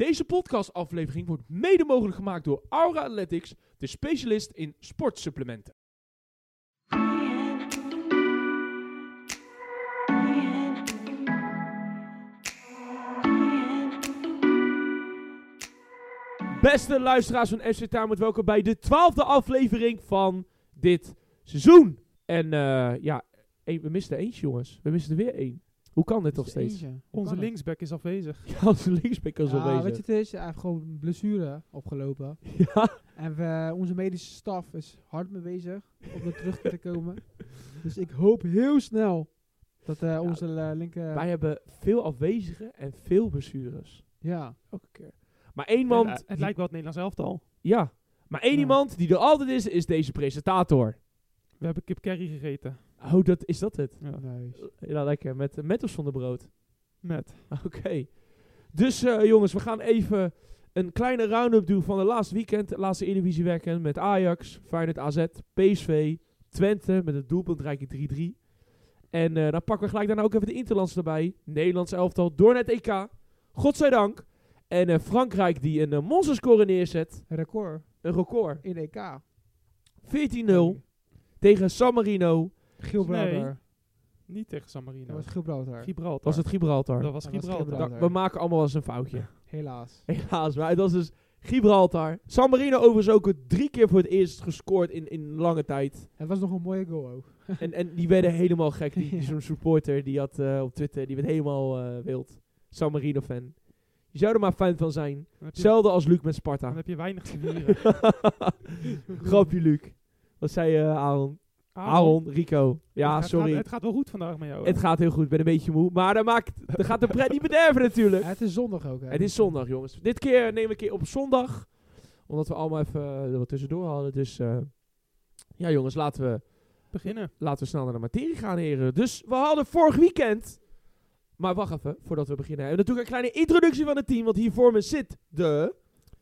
Deze podcastaflevering wordt mede mogelijk gemaakt door Aura Athletics, de specialist in sportsupplementen. Beste luisteraars van FC Taarmut, welkom bij de twaalfde aflevering van dit seizoen. En eh, ja, we misten eentje jongens. We misten er weer één. Hoe kan dit toch Dus steeds? Onze linksback is afwezig. Ja, onze linksback is Ja, alweer. weet je, het is hij heeft gewoon een blessure opgelopen. Ja, En we, onze medische staf is hard mee bezig om er terug te komen. Dus ik hoop heel snel dat eh, onze eh, linker... wij hebben veel afwezigen en veel blessures. ja, Elke keer. Maar één man... Het lijkt wel het Nederlands elftal. Ja, maar één Ja. iemand die er altijd is, is deze presentator. We hebben kip curry gegeten. Oh, dat, is dat het? Ja. nice. Ja, lekker. Met, met of zonder brood? Met. Oké. Dus eh, jongens, we gaan even een kleine round-up doen van de laatste weekend. Laatste Eredivisie weekend met Ajax, Feyenoord AZ, PSV, Twente met het doelpunt Rijke 3-3. En eh, dan pakken we gelijk daarna ook even de Interlands erbij. Nederlands elftal door naar het EK. Godzijdank. En eh, Frankrijk die een uh, monsterscore neerzet. Record Een record. 14-0 in EK. tegen San Marino. Gibraltar. Niet tegen San Marino. Dat was Gibraltar. Gibraltar. Was het Gibraltar? Dat was Dat was Gibraltar. We maken allemaal wel eens een foutje. Helaas. Helaas, maar het was dus Gibraltar. San Marino overigens ook drie keer voor het eerst gescoord in, in lange tijd. Het was nog een mooie goal ook. En, en die werden helemaal gek. Die, die Ja. Zo'n supporter die had eh, op Twitter, die werd helemaal eh, wild. San Marino fan. Je zou er maar fan van zijn. Dan Hetzelfde als Luc met dan Sparta. heb je weinig te vieren. Grapje Luc. Wat zei je Aaron? Aaron, Rico. Ja, het gaat- sorry. Het gaat wel goed vandaag met jou. Het gaat heel goed, ik ben een beetje moe. Maar dat, maakt, dat gaat de pret niet bederven natuurlijk. Ja, het is zondag ook. Hè. Het is zondag, jongens. Dit keer nemen we een keer op zondag. Omdat we allemaal even eh, er wat tussendoor hadden. Dus eh, ja, jongens, laten we, beginnen. laten we snel naar de materie gaan, heren. Dus we hadden vorig weekend. Maar wacht even, voordat we beginnen. En natuurlijk een kleine introductie van het team. Want hier voor me zit de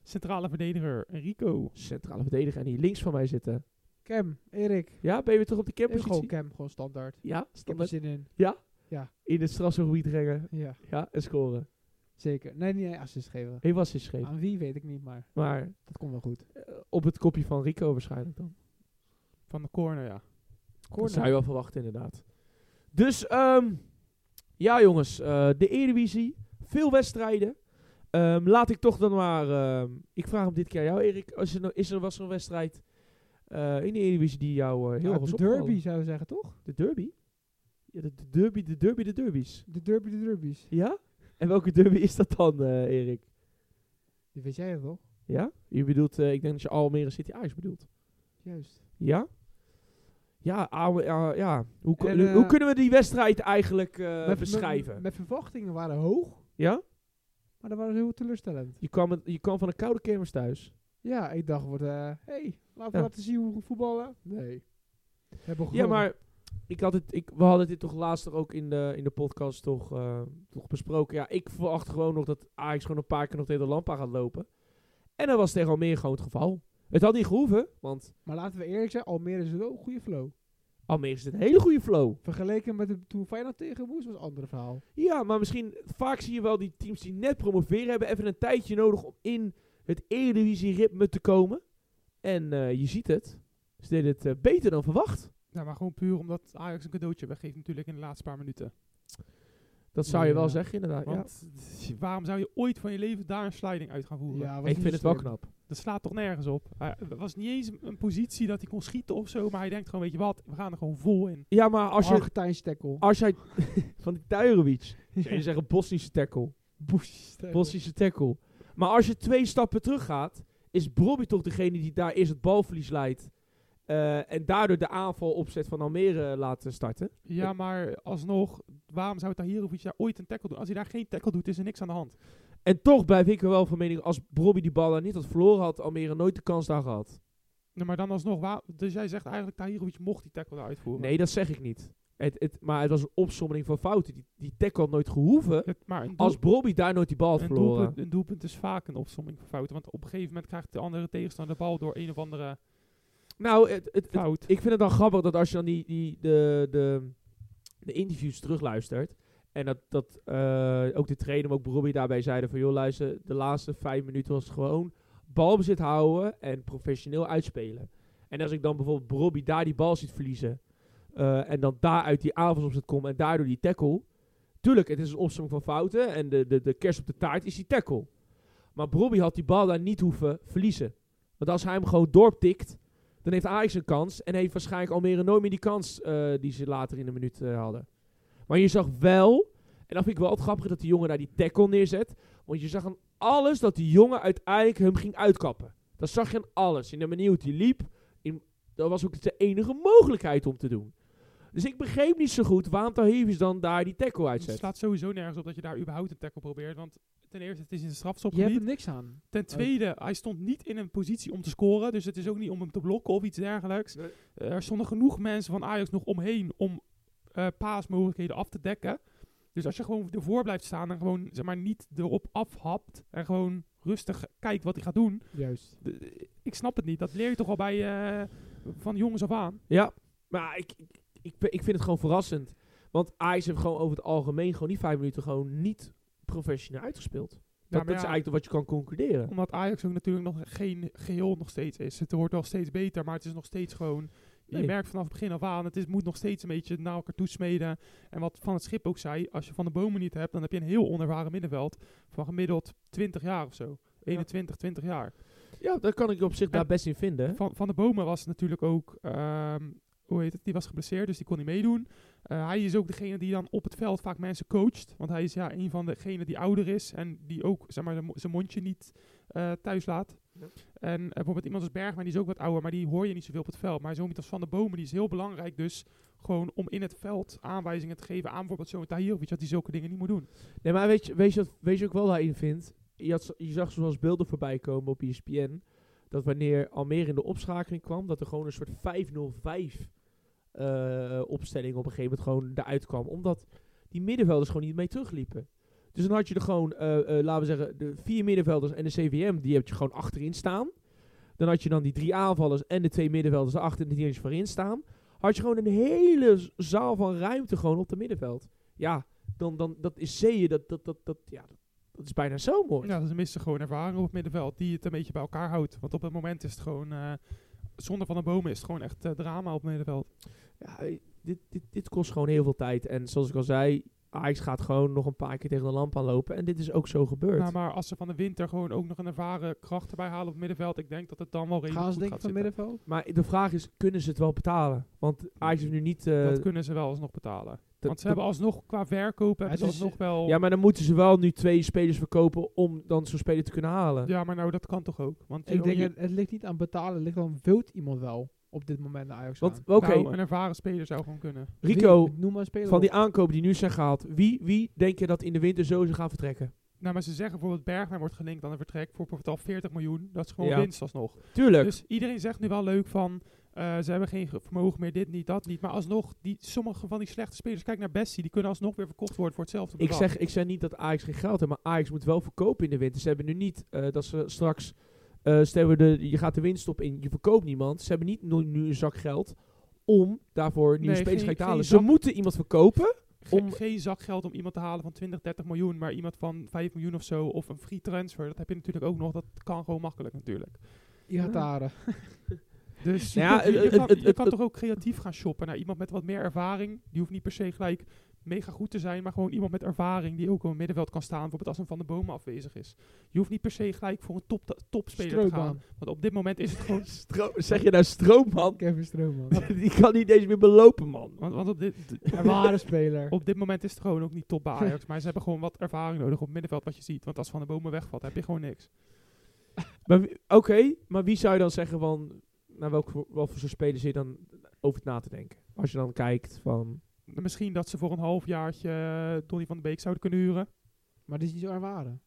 Centrale verdediger Enrico. centrale verdediger. En hier links van mij zitten. Cam, Erik. Ja, ben je weer terug op de Ik gewoon? Cam, gewoon standaard. Ja, Ik heb er standaard. zin in. In het strafgebied rennen. Ja, Ja, en scoren. zeker. Nee, niet assist geven. Hij was eens gegeven. Aan wie weet ik niet, maar Maar dat komt wel goed. eh, op het kopje van Rico waarschijnlijk dan. Van de corner, ja. Dat zou je wel verwachten, inderdaad. Dus, ehm, ja jongens, eh, de Eredivisie, veel wedstrijden. Ehm, laat ik toch dan maar, ehm, ik vraag hem dit keer aan jou Erik, is er, nou- is er was er een wedstrijd eh, in de Eredivisie die jou eh, heel erg de derby zou je zeggen, toch? De derby? Ja, de, de derby, de derby, de derbies. De derby, de derbies. Ja? En welke derby is dat dan, eh, Erik? Die weet jij toch? Ja? Je bedoelt, ik denk dat je Almere City Ajax bedoelt. Juist. Ja? Ja, oude, ja, ja. Hoe, En, hoe kunnen we die wedstrijd eigenlijk eh, Mijn- beschrijven? Mijn, verwachtingen waren hoog, ja? maar dat waren heel teleurstellend. Je kwam, je kwam van een koude kermis thuis. Ja, ik dacht, wordt, eh hey, laten we Ja. laten zien hoe we voetballen. Nee. Ja, maar ik had het, ik, we hadden dit toch laatst ook in de, in de podcast toch, eh, toch besproken. Ja, ik verwacht gewoon nog dat Ajax gewoon een paar keer nog tegen de lampa gaat lopen. En dat was tegen Almere gewoon het geval. Het had niet gehoeven, want Maar laten we eerlijk zijn, Almere is wel een goede flow. Almere is een hele goede flow. Vergeleken met de, toen Feyenoord tegen moest, was een ander verhaal. Ja, maar misschien vaak zie je wel die teams die net promoveren hebben even een tijdje nodig om in het Eredivisie-ritme te komen. En eh, je ziet het. Ze deden het eh, beter dan verwacht. Ja, maar gewoon puur omdat Ajax een cadeautje weggeeft natuurlijk in de laatste paar minuten. Dat zou je wel zeggen, inderdaad. Ja. Want waarom zou je ooit van je leven daar een sliding uit gaan voeren? Ja, Ik vind het wel knap. Dat slaat toch nergens op. Hij- Het was niet eens een- positie dat hij kon schieten of zo, maar hij denkt gewoon, weet je wat, we gaan er gewoon vol in. Ja, maar als je, Argentijnse tackle. als jij van die Tujerovic, zou je zeggen Bosnische tackle. Bush tackle. Bosnische tackle. Maar als je twee stappen terug gaat, is Bobby toch degene die daar eerst het balverlies leidt. eh, en daardoor de aanval opzet van Almere laten starten. Ja, maar alsnog, waarom zou Tahirovic daar ooit een tackle doen? Als hij daar geen tackle doet, is er niks aan de hand. En toch blijf ik er wel van mening, als Bobby die bal daar niet had verloren, had Almere nooit de kans daar gehad. Nee, maar dan alsnog, waar, dus jij zegt eigenlijk Tahirovic mocht die tackle daar uitvoeren. Nee, dat zeg ik niet. Het, het, maar het was een opsomming van fouten. Die, die tackle had nooit gehoeven Het- maar als Bobby daar nooit die bal had een, verloren. doelpunt, een doelpunt is vaak een opsomming van fouten. Want op een gegeven moment krijgt de andere tegenstander de bal door een of andere Nou, het, fout. ik vind het dan grappig dat als je dan die, die, de, de, de interviews terugluistert. En dat, dat eh, ook de trainer, maar ook Robbie daarbij zeiden van... joh, luister, de laatste vijf minuten was gewoon balbezit houden en professioneel uitspelen. En als ik dan bijvoorbeeld Robbie daar die bal ziet verliezen... eh, en dan daaruit die aanvalsopzet komt en daardoor die tackle... Tuurlijk, het is een opsomming van fouten en de, de, de kerst op de taart is die tackle. Maar Robbie had die bal daar niet hoeven verliezen. Want als hij hem gewoon doortikt, dan heeft Ajax een kans. En heeft waarschijnlijk Almere nooit meer die kans eh, die ze later in de minuut eh, hadden. Maar je zag wel, en dat vind ik wel het grappige, dat die jongen daar die tackle neerzet. Want je zag aan alles dat die jongen uiteindelijk hem ging uitkappen. Dat zag je aan alles. In de manier hoe hij liep, in, dat was ook de enige mogelijkheid om te doen. Dus ik begreep niet zo goed waarom Tahivus dan daar die tackle Het uitzet. slaat sowieso nergens op dat je daar überhaupt een tackle probeert. Want ten eerste, het is in de Je hebt strafstopgebied. er niks aan. Ten tweede, hij stond niet in een positie om te scoren. Dus het is ook niet om hem te blokken of iets dergelijks. Nee. Er stonden genoeg mensen van Ajax nog omheen om eh, paasmogelijkheden af te dekken. Dus als je gewoon ervoor blijft staan en gewoon zeg maar, niet erop afhapt. En gewoon rustig kijkt wat hij gaat doen. Juist. de- ik snap het niet. Dat leer je toch al bij eh, van jongens af aan. Ja, maar ik, ik, ik, ik vind het gewoon verrassend. Want Ajax heeft gewoon over het algemeen gewoon die vijf minuten gewoon niet professioneel uitgespeeld. Dat, is ja, eigenlijk wat je kan concluderen. Omdat Ajax ook natuurlijk nog geen geheel nog steeds is. Het wordt wel steeds beter, maar het is nog steeds gewoon... Je merkt vanaf het begin af aan, het is, moet nog steeds een beetje naar elkaar toesmeden. En wat Van het Schip ook zei, als je Van de Bomen niet hebt, dan heb je een heel onervaren middenveld van gemiddeld 20 jaar of zo. 21, 20 jaar. Ja, daar kan ik op zich daar En- best in vinden. Van, van de Bomen was natuurlijk ook, ehm, hoe heet het, die was geblesseerd, dus die kon niet meedoen. Eh, hij is ook degene die dan op het veld vaak mensen coacht. Want hij is ja een van degenen die ouder is en die ook zeg maar, zijn mo- zijn mondje niet eh, thuis laat. Ja. En eh, bijvoorbeeld iemand als Bergman, die is ook wat ouder, maar die hoor je niet zoveel op het veld. Maar zo'n iemand als Van de Bomen, die is heel belangrijk dus gewoon om in het veld aanwijzingen te geven aan bijvoorbeeld zo'n Tahirovic, dat hij zulke dingen niet moet doen. Nee, maar weet je, weet je, wat, weet je ook wel daarin vindt? Je, had, je zag zoals beelden voorbij komen op ESPN. Dat wanneer Almere in de opschakeling kwam, dat er gewoon een soort 5-0-5 eh, opstelling op een gegeven moment gewoon eruit kwam. Omdat die middenvelders gewoon niet mee terugliepen. Dus dan had je er gewoon, eh, eh, laten we zeggen, de vier middenvelders en de CVM, die heb je gewoon achterin staan. Dan had je dan die drie aanvallers en de twee middenvelders erachter en die eens voorin staan. Had je gewoon een hele zaal van ruimte gewoon op het middenveld. Ja, dan, dan dat is zeeën, dat, dat, dat, dat, ja, dat, dat is bijna zo mooi. Ja, ze missen gewoon ervaring op het middenveld die het een beetje bij elkaar houdt. Want op het moment is het gewoon, zonder Van de Bomen is het gewoon echt eh, drama op het middenveld. Ja, eh, dit, dit, dit kost gewoon heel veel tijd. En zoals ik al zei, Ajax gaat gewoon nog een paar keer tegen de lamp aanlopen. En dit is ook zo gebeurd. Nou, maar als ze van de winter gewoon ook nog een ervaren kracht erbij halen op het middenveld, ik denk dat het dan wel redelijk Gaan ze goed denken gaat van zitten. middenveld? maar de vraag is, kunnen ze het wel betalen? Want Ajax heeft nu niet... eh, dat kunnen ze wel alsnog betalen. Dat- Want ze hebben alsnog qua verkoop hebben ze alsnog wel... ja, maar dan moeten ze wel nu twee spelers verkopen om dan zo'n speler te kunnen halen. Ja, maar nou, dat kan toch ook? Want Ik je- denk, het, het ligt niet aan betalen. Het ligt aan, wilt iemand wel op dit moment naar Ajax Want, nou, een ervaren speler zou gewoon kunnen. Rico, Wie? Noem maar een speler van die op. aankopen die nu zijn gehaald, wie, wie denk je dat in de winter sowieso gaan vertrekken? Nou, maar ze zeggen bijvoorbeeld Bergwijn wordt gelinkt aan een vertrek voor bijvoorbeeld al 40 miljoen. Dat is gewoon Ja. winst alsnog. Tuurlijk. Dus iedereen zegt nu wel leuk van, eh, ze hebben geen ge- vermogen meer, dit niet, dat niet. Maar alsnog, die, sommige van die slechte spelers, kijk naar Bessie, die kunnen alsnog weer verkocht worden voor hetzelfde Ik bedrag. zeg, ik zeg niet dat Ajax geen geld heeft, maar Ajax moet wel verkopen in de winter. Ze hebben nu niet eh, dat ze straks, eh stel we de, je gaat de winst op in, je verkoopt niemand. Ze hebben niet nu, nu een zak geld om daarvoor nieuwe Nee, spelers te halen. Ze moeten iemand verkopen. Ge- om- geen zakgeld om iemand te halen van 20, 30 miljoen, maar iemand van 5 miljoen of zo, of een free transfer. Dat heb je natuurlijk ook nog, dat kan gewoon makkelijk natuurlijk. Ihatare. Dus je, Nou ja, kunt- je, je kan, je toch ook creatief gaan shoppen naar iemand met wat meer ervaring. Die hoeft niet per se gelijk mega goed te zijn, maar gewoon iemand met ervaring die ook op het middenveld kan staan. Bijvoorbeeld als een Van de Bomen afwezig is. Je hoeft niet per se gelijk voor een top, topspeler te gaan. Want op dit moment is het gewoon... Stro- zeg je nou stroomman? Kevin Strootman. Die kan niet eens meer belopen, man. Want, want op, dit, Ervaren speler. op dit moment is het gewoon ook niet top bij Ajax. maar ze hebben gewoon wat ervaring nodig op het middenveld wat je ziet. Want als Van de Bomen wegvalt, heb je gewoon niks. Oké, maar wie zou je dan zeggen van... Naar welk voor, wat voor soort spelers zit je dan over na te denken? Als je dan kijkt van... Misschien dat ze voor een halfjaartje eh, Donny van de Beek zouden kunnen huren. Maar die is niet zo ervaren.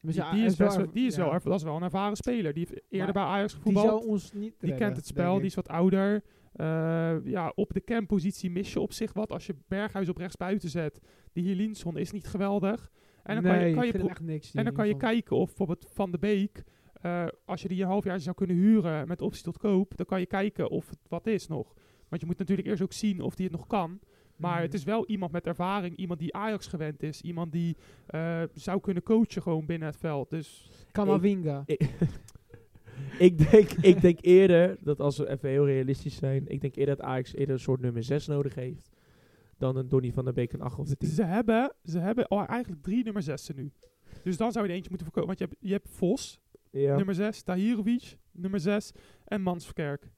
Die, Dus ja, die is, best wel die is ja. wel, dat is wel een ervaren speler. Die heeft eerder Maar bij Ajax Die gevoetbald. zou ons niet Die redden, kent het spel, die is wat ouder. Eh, ja, op de campositie mis je op zich wat. Als je Berghuis op rechts buiten zet, die Hielinson is niet geweldig. En dan kan je, kan je, echt niks. en dan kan je die kijken of bijvoorbeeld Van de Beek, eh, als je die een half jaar zou kunnen huren met optie tot koop, dan kan je kijken of het wat is nog. Want je moet natuurlijk eerst ook zien of die het nog kan. Maar Mhm. het is wel iemand met ervaring, iemand die Ajax gewend is, iemand die eh, zou kunnen coachen gewoon binnen het veld. Dus Kamavinga. Ik, ik, denk, ik denk eerder dat als we even heel realistisch zijn, ik denk eerder dat Ajax eerder een soort nummer 6 nodig heeft dan een Donny van der Beek een 8 of een 10. ze hebben, ze hebben al eigenlijk drie nummer 6 nu. Dus dan zou je er eentje moeten verkopen. Want je hebt, je hebt Vos, Ja. nummer 6, Tahirovic, nummer 6 en Mansverkerk.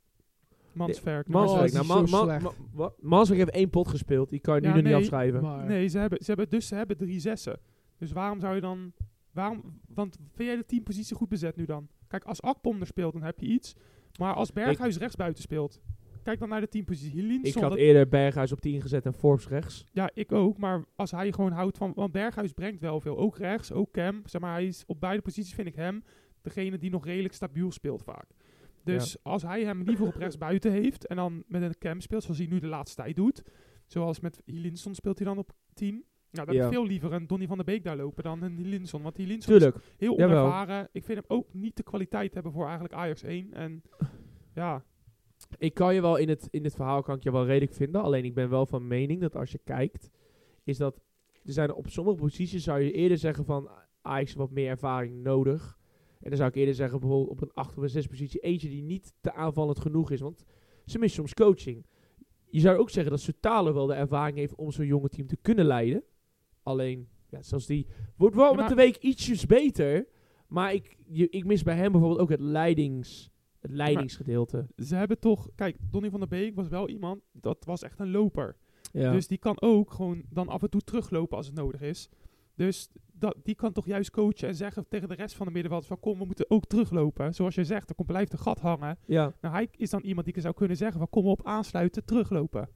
Mansverk. Manswerk. Oh, Nou, Man- Man- slecht. Ma- wa- Manswerk heeft één pot gespeeld. Die kan je nu Ja, nog niet afschrijven. Maar Nee, ze hebben, ze hebben, dus ze hebben drie zessen. Dus waarom zou je dan... Waarom, want vind jij de teampositie goed bezet nu dan? Kijk, als Akpom er speelt, dan heb je iets. Maar als Berghuis rechtsbuiten speelt... Kijk dan naar de teampositie. ik Linson, had eerder Berghuis op 10 gezet en Forbes rechts. ja, ik ook. Maar als hij gewoon houdt van... Want Berghuis brengt wel veel. Ook rechts, ook Cam. Zeg maar, hij is op beide posities vind ik hem degene die nog redelijk stabiel speelt vaak. Dus als hij hem liever op rechts buiten heeft en dan met een cam speelt, zoals hij nu de laatste tijd doet. Zoals met Hilinson speelt hij dan op 10. Nou, dan Ja. ik veel liever een Donny van der Beek daar lopen dan een Hilinson. Want Hilinson is Tuurlijk. heel Jawel. onervaren. Ik vind hem ook niet de kwaliteit hebben voor eigenlijk Ajax 1. En ja, Ik kan je wel in het, in het verhaal kan ik je wel redelijk vinden. Alleen ik ben wel van mening dat als je kijkt, is dat er zijn op sommige posities zou je eerder zeggen van Ajax heeft wat meer ervaring nodig. En dan zou ik eerder zeggen bijvoorbeeld op een 8 of een 6 positie eentje die niet te aanvallend genoeg is. Want ze missen soms coaching. Je zou ook zeggen dat Sutalo wel de ervaring heeft om zo'n jonge team te kunnen leiden. Alleen, ja, zoals die wordt wel Ja, met de week ietsjes beter. Maar ik, je, ik mis bij hem bijvoorbeeld ook het, leidings, het leidingsgedeelte. ze hebben toch... Kijk, Donny van der Beek was wel iemand, dat was echt een loper. Ja. Dus die kan ook gewoon dan af en toe teruglopen als het nodig is. Dus dat, die kan toch juist coachen en zeggen tegen de rest van de middenveld van kom, we moeten ook teruglopen. Zoals je zegt, er komt, blijft een gat hangen. ja. Nou, hij is dan iemand die zou kunnen zeggen van kom op, aansluiten, teruglopen.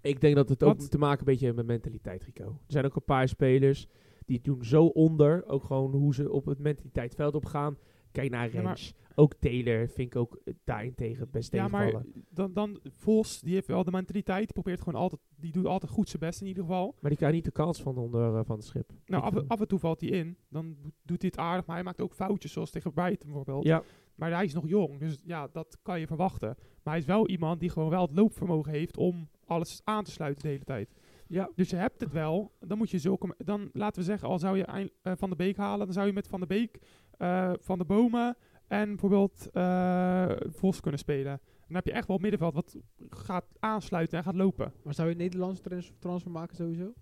Ik denk dat het ook te maken een beetje met mentaliteit, Rico. Er zijn ook een paar spelers die doen zo onder. Ook gewoon hoe ze op het mentaliteitsveld opgaan. Kijk naar Ja, maar- Rens. ook Taylor vind ik ook eh, daarentegen best Ja, maar tegenvallen. dan, dan Vos, die heeft wel de mentaliteit, die probeert gewoon altijd, die doet altijd goed zijn best in ieder geval. Maar die krijgt niet de kans van onder eh, van het schip. Nou, af, af en toe valt hij in, dan doet hij het aardig, maar hij maakt ook foutjes, zoals tegen Brighton bijvoorbeeld. Ja, Maar hij is nog jong, dus ja, dat kan je verwachten. Maar hij is wel iemand die gewoon wel het loopvermogen heeft om alles aan te sluiten de hele tijd. ja. Dus je hebt het wel, dan moet je zulke... Dan laten we zeggen, al zou je eh, Van de Beek halen, dan zou je met Van de Beek, eh, Van de Bomen en bijvoorbeeld eh, Vos kunnen spelen. Dan heb je echt wel het middenveld wat gaat aansluiten en gaat lopen. Maar zou je een Nederlandse trans- transfer maken sowieso?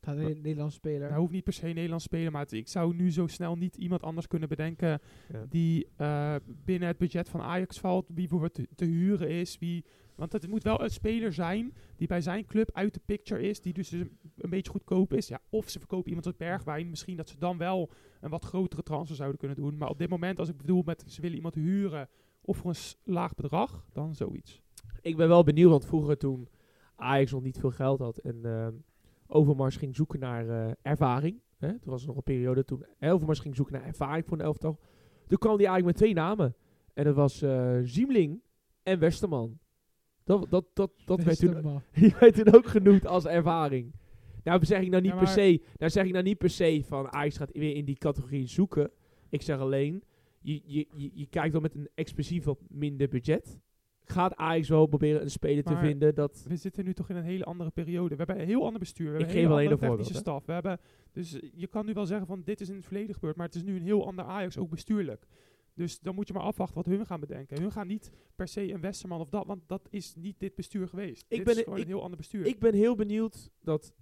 Gaat een Nederlandse speler? Hij hoeft niet per se Nederlands spelen, maar het- ik zou nu zo snel niet iemand anders kunnen bedenken Ja. die eh, binnen het budget van Ajax valt, wie bijvoorbeeld te, te huren is, wie... Want het moet wel een speler zijn die bij zijn club uit de picture is, die dus een, een beetje goedkoop is. Ja, of ze verkopen iemand uit Bergwijn, misschien dat ze dan wel een wat grotere transfer zouden kunnen doen. Maar op dit moment, als ik bedoel met ze willen iemand huren of voor een laag bedrag, dan zoiets. Ik ben wel benieuwd, want vroeger toen Ajax nog niet veel geld had en ehm, Overmars ging zoeken naar eh, ervaring. Hè? Toen was er nog een periode toen Overmars ging zoeken naar ervaring voor een elftal. Toen kwam die eigenlijk met twee namen. En dat was eh Ziemling en Westerman. Dat, dat, dat, dat werd, toen, die werd toen ook genoemd als ervaring. Nou zeg ik nou niet Ja, per se, nou zeg ik nou niet per se van Ajax gaat weer in die categorie zoeken. Ik zeg alleen, je, je, je, je kijkt dan met een expressief wat minder budget. Gaat Ajax wel proberen een speler te vinden dat... We zitten nu toch in een hele andere periode. We hebben een heel ander bestuur. We hebben Ik een geef hele andere technische staf. We hebben, dus je kan nu wel zeggen van dit is in het verleden gebeurd, maar het is nu een heel ander Ajax, ook bestuurlijk. Dus dan moet je maar afwachten wat hun gaan bedenken. Hun gaan niet per se een Westerman of dat, want dat is niet dit bestuur geweest. Ik dit ben- is gewoon ik- een heel ander bestuur. Ik ben heel benieuwd dat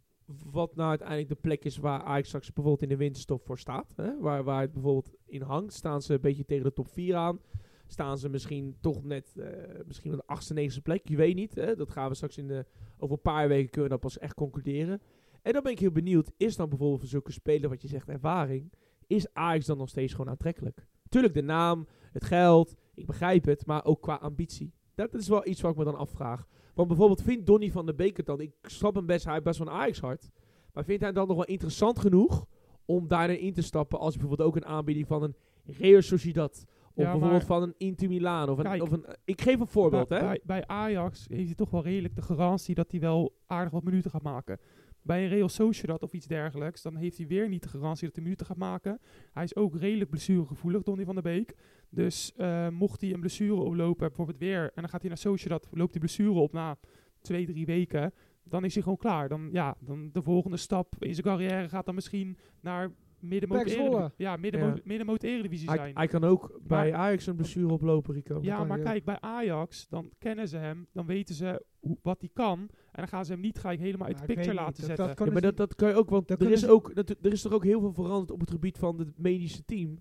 wat nou uiteindelijk de plek is waar Ajax straks bijvoorbeeld in de winterstop voor staat. Hè? Waar, waar het bijvoorbeeld in hangt. Staan ze een beetje tegen de top 4 aan. Staan ze misschien toch net, eh, misschien op de achtste, negende plek. Je weet niet. Hè? Dat gaan we straks in de, over een paar weken kunnen we dat pas echt concluderen. En dan ben ik heel benieuwd. Is dan bijvoorbeeld voor zulke speler wat je zegt ervaring. Is Ajax dan nog steeds gewoon aantrekkelijk? Tuurlijk de naam, het geld. Ik begrijp het. Maar ook qua ambitie. Dat is wel iets wat ik me dan afvraag. Want bijvoorbeeld vindt Donny van der Beek het dan, ik snap hem best, hij heeft best wel een Ajax-hart. Maar vindt hij dan nog wel interessant genoeg om daarin in te stappen als bijvoorbeeld ook een aanbieding van een Real Sociedad of Ja, bijvoorbeeld van een Inter Milaan of een, of een ik geef een voorbeeld bij, hè. Bij, bij Ajax heeft hij toch wel redelijk de garantie dat hij wel aardig wat minuten gaat maken. Bij een Real Sociedad of iets dergelijks, dan heeft hij weer niet de garantie dat hij minuten gaat maken. Hij is ook redelijk blessuregevoelig, Donny van der Beek. Dus eh, mocht hij een blessure oplopen, bijvoorbeeld weer, en dan gaat hij naar Sociedad, loopt die blessure op na twee, drie weken, dan is hij gewoon klaar. Dan, ja, dan de volgende stap in zijn carrière gaat dan misschien naar middenmoot. Eredivisie. Ja, middenmoot, Ja. middenmoot Eredivisie Hij, zijn. hij kan ook bij Maar- Ajax een blessure oplopen, Rico. ja, kan maar kijk, bij Ajax, dan kennen ze hem, dan weten ze hoe, wat hij kan. En dan gaan ze hem niet gelijk helemaal uit de picture laten dat- zetten. dat Ja, maar dus dat, dat kan je ook, want dat er is, ze- ook, dat, er is toch ook heel veel veranderd op het gebied van het medische team.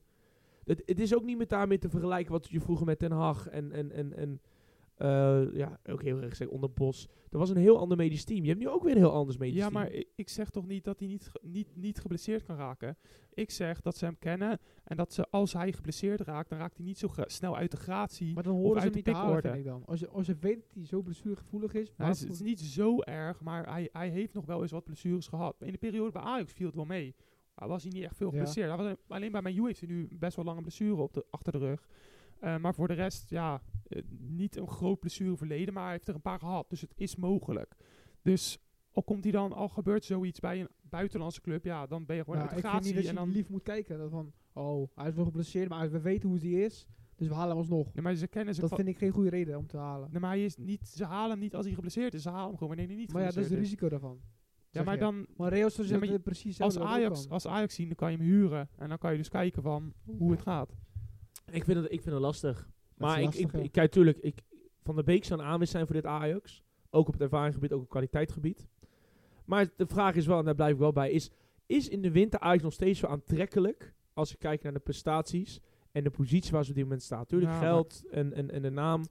Het, het is ook niet met daarmee te vergelijken wat je vroeger met Den Haag en, en, en, en eh, ja, ook heel erg gezegd onder Bos. Er was een heel ander medisch team. Je hebt nu ook weer een heel anders medisch Ja, team. maar ik, ik zeg toch niet dat hij niet, ge- niet, niet geblesseerd kan raken. Ik zeg dat ze hem kennen en dat ze, als hij geblesseerd raakt, dan raakt hij niet zo snel uit de gratie. Maar dan Of horen ze uit hem de niet halen, vind ik dan. Als je, als je weet dat hij zo blessuregevoelig is. Nou, het, is, het is niet zo erg, maar hij, hij heeft nog wel eens wat blessures gehad. In de periode bij Ajax viel het wel mee. Maar was hij niet echt veel Ja. geblesseerd. Alleen bij Man U heeft hij nu best wel lange blessure op de, achter de rug. Eh, maar voor de rest, ja, eh, niet een groot blessureverleden, maar hij heeft er een paar gehad. Dus het is mogelijk. Dus al komt hij dan, al gebeurt zoiets bij een buitenlandse club, ja, dan ben je gewoon uit de ik vind niet gratie. dat En je dan, lief moet kijken. Dat van, oh, hij is wel geblesseerd, maar we weten hoe hij is. Dus we halen hem alsnog. nee, maar ze kennen ze Dat vind ik geen goede reden om te halen. nee, maar hij is niet, ze halen hem niet als hij geblesseerd is. Ze halen hem gewoon wanneer hij niet Maar ja, dat is het risico daarvan. Ja, maar je. dan, Maar Real Sociedad Ja, precies als Ajax, als Ajax zien, dan kan je hem huren. En dan kan je dus kijken van hoe het gaat. Ik vind het, ik vind het lastig. Maar ik, ik, ik, kijk, tuurlijk, ik, Van der Beek zou een aanwinst zijn voor dit Ajax. Ook op het ervaringsgebied, ook op kwaliteitsgebied. Maar de vraag is wel, en daar blijf ik wel bij, is, is in de winter Ajax nog steeds zo aantrekkelijk als je kijkt naar de prestaties en de positie waar ze op dit moment staan? Tuurlijk Ja, geld en, en, en de naam.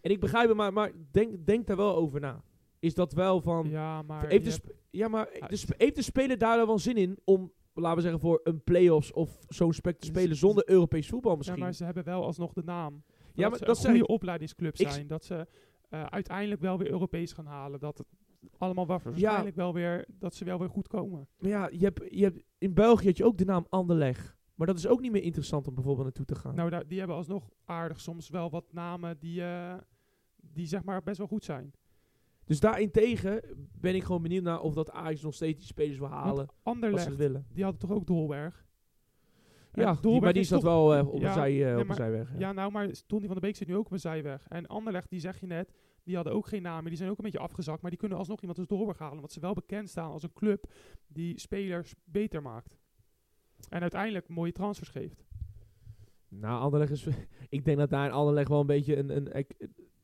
En ik begrijp het, maar, maar denk, denk daar wel over na. Is dat wel van... Ja, maar... heeft, de ja, maar de sp- heeft de speler daar dan wel zin in om, laten we zeggen, voor een play-offs of zo'n spec te spelen zonder Europees voetbal ja, misschien? maar ze hebben wel alsnog de naam. Ja, dat maar ze dat een goede opleidingsclub zijn. Dat ze eh, uiteindelijk wel weer Europees gaan halen. Dat het allemaal wa- waarschijnlijk wel weer... Dat ze wel weer goed komen. Maar ja, je hebt, je hebt, in België had je ook de naam Anderleg. Maar dat is ook niet meer interessant om bijvoorbeeld naartoe te gaan. Nou, daar- die hebben alsnog aardig soms wel wat namen die, eh, die zeg maar best wel goed zijn. Dus daarentegen ben ik gewoon benieuwd naar of dat Ajax nog steeds die spelers wil halen Want als ze Anderlecht, het willen. die hadden toch ook Dolberg? Ja, die, Dolberg maar die is zat wel eh, op, Ja, een zij, eh, nee, op een zijweg. Ja. Ja, nou, maar Donny van der Beek zit nu ook op een zijweg. En Anderlecht, die zeg je net, die hadden ook geen namen. Die zijn ook een beetje afgezakt. Maar die kunnen alsnog iemand als Dolberg halen. Want ze wel bekend staan als een club die spelers beter maakt. En uiteindelijk mooie transfers geeft. Nou, Anderleg is... ik denk dat daar in Anderleg wel een beetje een, een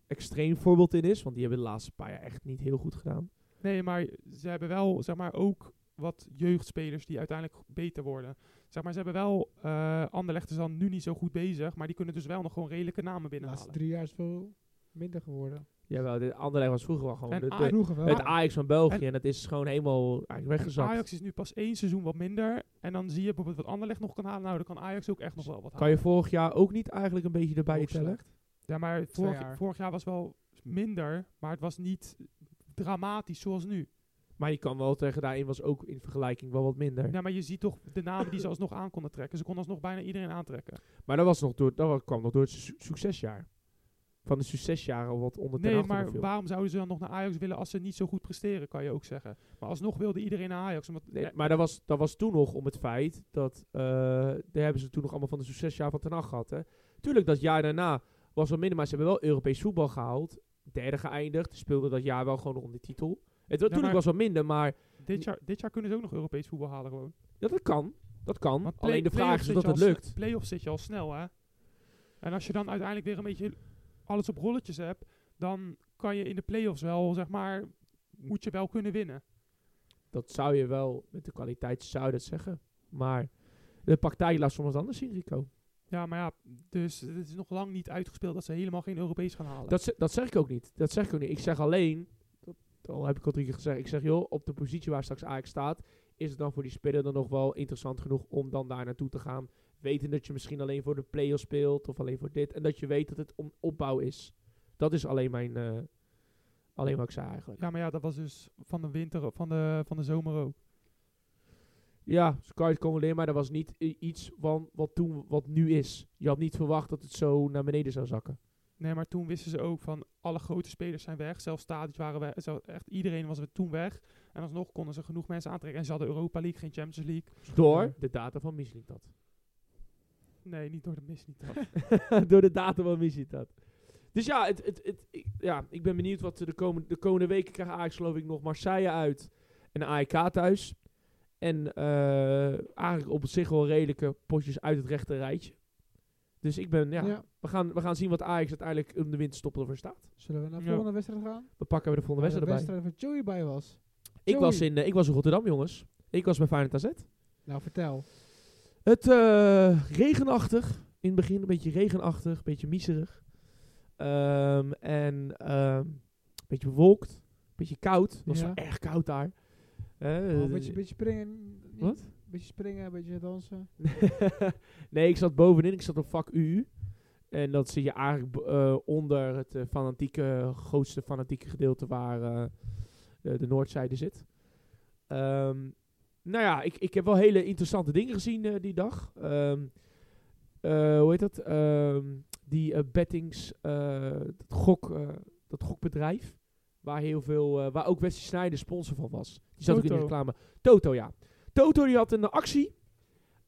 extreem voorbeeld in is. Want die hebben de laatste paar jaar echt niet heel goed gedaan. Nee, maar ze hebben wel, zeg maar, ook wat jeugdspelers die uiteindelijk beter worden. Zeg maar, ze hebben wel, eh Anderlecht is dan nu niet zo goed bezig. Maar die kunnen dus wel nog gewoon redelijke namen De laatste binnenhalen. drie jaar is veel minder geworden. Jawel, de Anderleg was vroeger wel gewoon En de, Vroeger wel. het Ajax van België. En- En, dat is gewoon helemaal weggezakt. Ajax is nu pas één seizoen wat minder. En dan zie je bijvoorbeeld wat Anderlecht nog kan halen. Nou, dan kan Ajax ook echt nog wel wat Kan halen. je vorig jaar ook niet eigenlijk een beetje erbij Ook tellen? slecht. Ja, maar vorig, jaar. vorig jaar was wel minder, maar het was niet dramatisch zoals nu. Maar je kan wel tegen daarin was ook in vergelijking wel wat minder. Ja, maar je ziet toch de namen die ze alsnog aan konden trekken. Ze konden alsnog bijna iedereen aantrekken. Maar dat, was nog door, dat wa- kwam nog door het su- succesjaar. Van de succesjaren wat onder Nee, maar viel. waarom zouden ze dan nog naar Ajax willen als ze niet zo goed presteren, kan je ook zeggen. Maar alsnog wilde iedereen naar Ajax. Omdat, Nee, maar dat was, dat was toen nog om het feit dat... eh daar hebben ze toen nog allemaal van de succesjaar van ten acht gehad. Hè. Tuurlijk, dat jaar daarna was wel minder, maar ze hebben wel Europees voetbal gehaald. Derde geëindigd. Speelden dat jaar wel gewoon om de titel. Het was, Ja, natuurlijk was wel minder, maar dit, jaar, dit jaar kunnen ze ook nog Europees voetbal halen gewoon. ja, dat kan. Dat kan. Play- Alleen de vraag is of dat het lukt. Play-offs zit je al snel, hè. En als je dan uiteindelijk weer een beetje alles op rolletjes hebt, dan kan je in de play-offs wel, zeg maar, moet je wel kunnen winnen. Dat zou je wel, met de kwaliteit zou dat zeggen. Maar de praktijk laat soms anders zien, Rico. Ja, maar ja, dus het is nog lang niet uitgespeeld dat ze helemaal geen Europees gaan halen. Dat, dat zeg ik ook niet. Dat zeg ik ook niet. Ik zeg alleen, dat, al heb ik al drie keer gezegd, ik zeg joh, op de positie waar straks Ajax staat, is het dan voor die speler dan nog wel interessant genoeg om dan daar naartoe te gaan. Weten dat je misschien alleen voor de play speelt of alleen voor dit. En dat je weet dat het om opbouw is. Dat is alleen mijn, eh, alleen wat ik zei eigenlijk. ja, maar ja, dat was dus van de winter, van de, van de zomer ook. Ja, het komen leren, maar dat was niet iets van wat toen, wat nu is. Je had niet verwacht dat het zo naar beneden zou zakken. Nee, maar toen wisten ze ook van alle grote spelers zijn weg. Zelfs waren weg. Zo, echt iedereen was er toen weg. En alsnog konden ze genoeg mensen aantrekken. En ze hadden Europa League, geen Champions League. Door de data van Mislintat. Nee, niet door de mis niet. dat. Door de data van Mislintat. Dus ja, het, het, het, ik, ja, ik ben benieuwd wat de komende, de komende weken krijgt Ajax geloof ik nog Marseille uit en AEK thuis. En eh, eigenlijk op zich wel redelijke potjes uit het rechte rijtje. Dus ik ben, ja, Ja. We, gaan, we gaan zien wat Ajax uiteindelijk om de winterstop ervoor staat. Zullen we naar de Ja. volgende wedstrijd gaan? We pakken we de volgende de wedstrijd erbij. wedstrijd waar Joey bij was. Ik was, in, eh, ik was in Rotterdam, jongens. Ik was bij Feyenoord AZ. Nou, vertel. Het eh, regenachtig. In het begin een beetje regenachtig, een beetje miserig. Ehm, en ehm, een beetje bewolkt. Een beetje koud. Het was Ja. wel erg koud daar. Eh, Oh, een beetje, beetje springen. Wat? beetje springen, een beetje dansen. nee, ik zat bovenin. Ik zat op vak UU. En dat zit je eigenlijk eh, onder het eh, fanatieke, grootste fanatieke gedeelte waar eh, de, de noordzijde zit. Ehm, nou ja, ik, ik heb wel hele interessante dingen gezien eh, die dag. Ehm, eh, hoe heet dat? Ehm, die eh, bettings, eh, dat, gok, eh, dat gokbedrijf. Waar, heel veel, eh, waar ook Wesley Sneijder sponsor van was. Die zat ook in de reclame. Toto, ja. Toto die had een actie.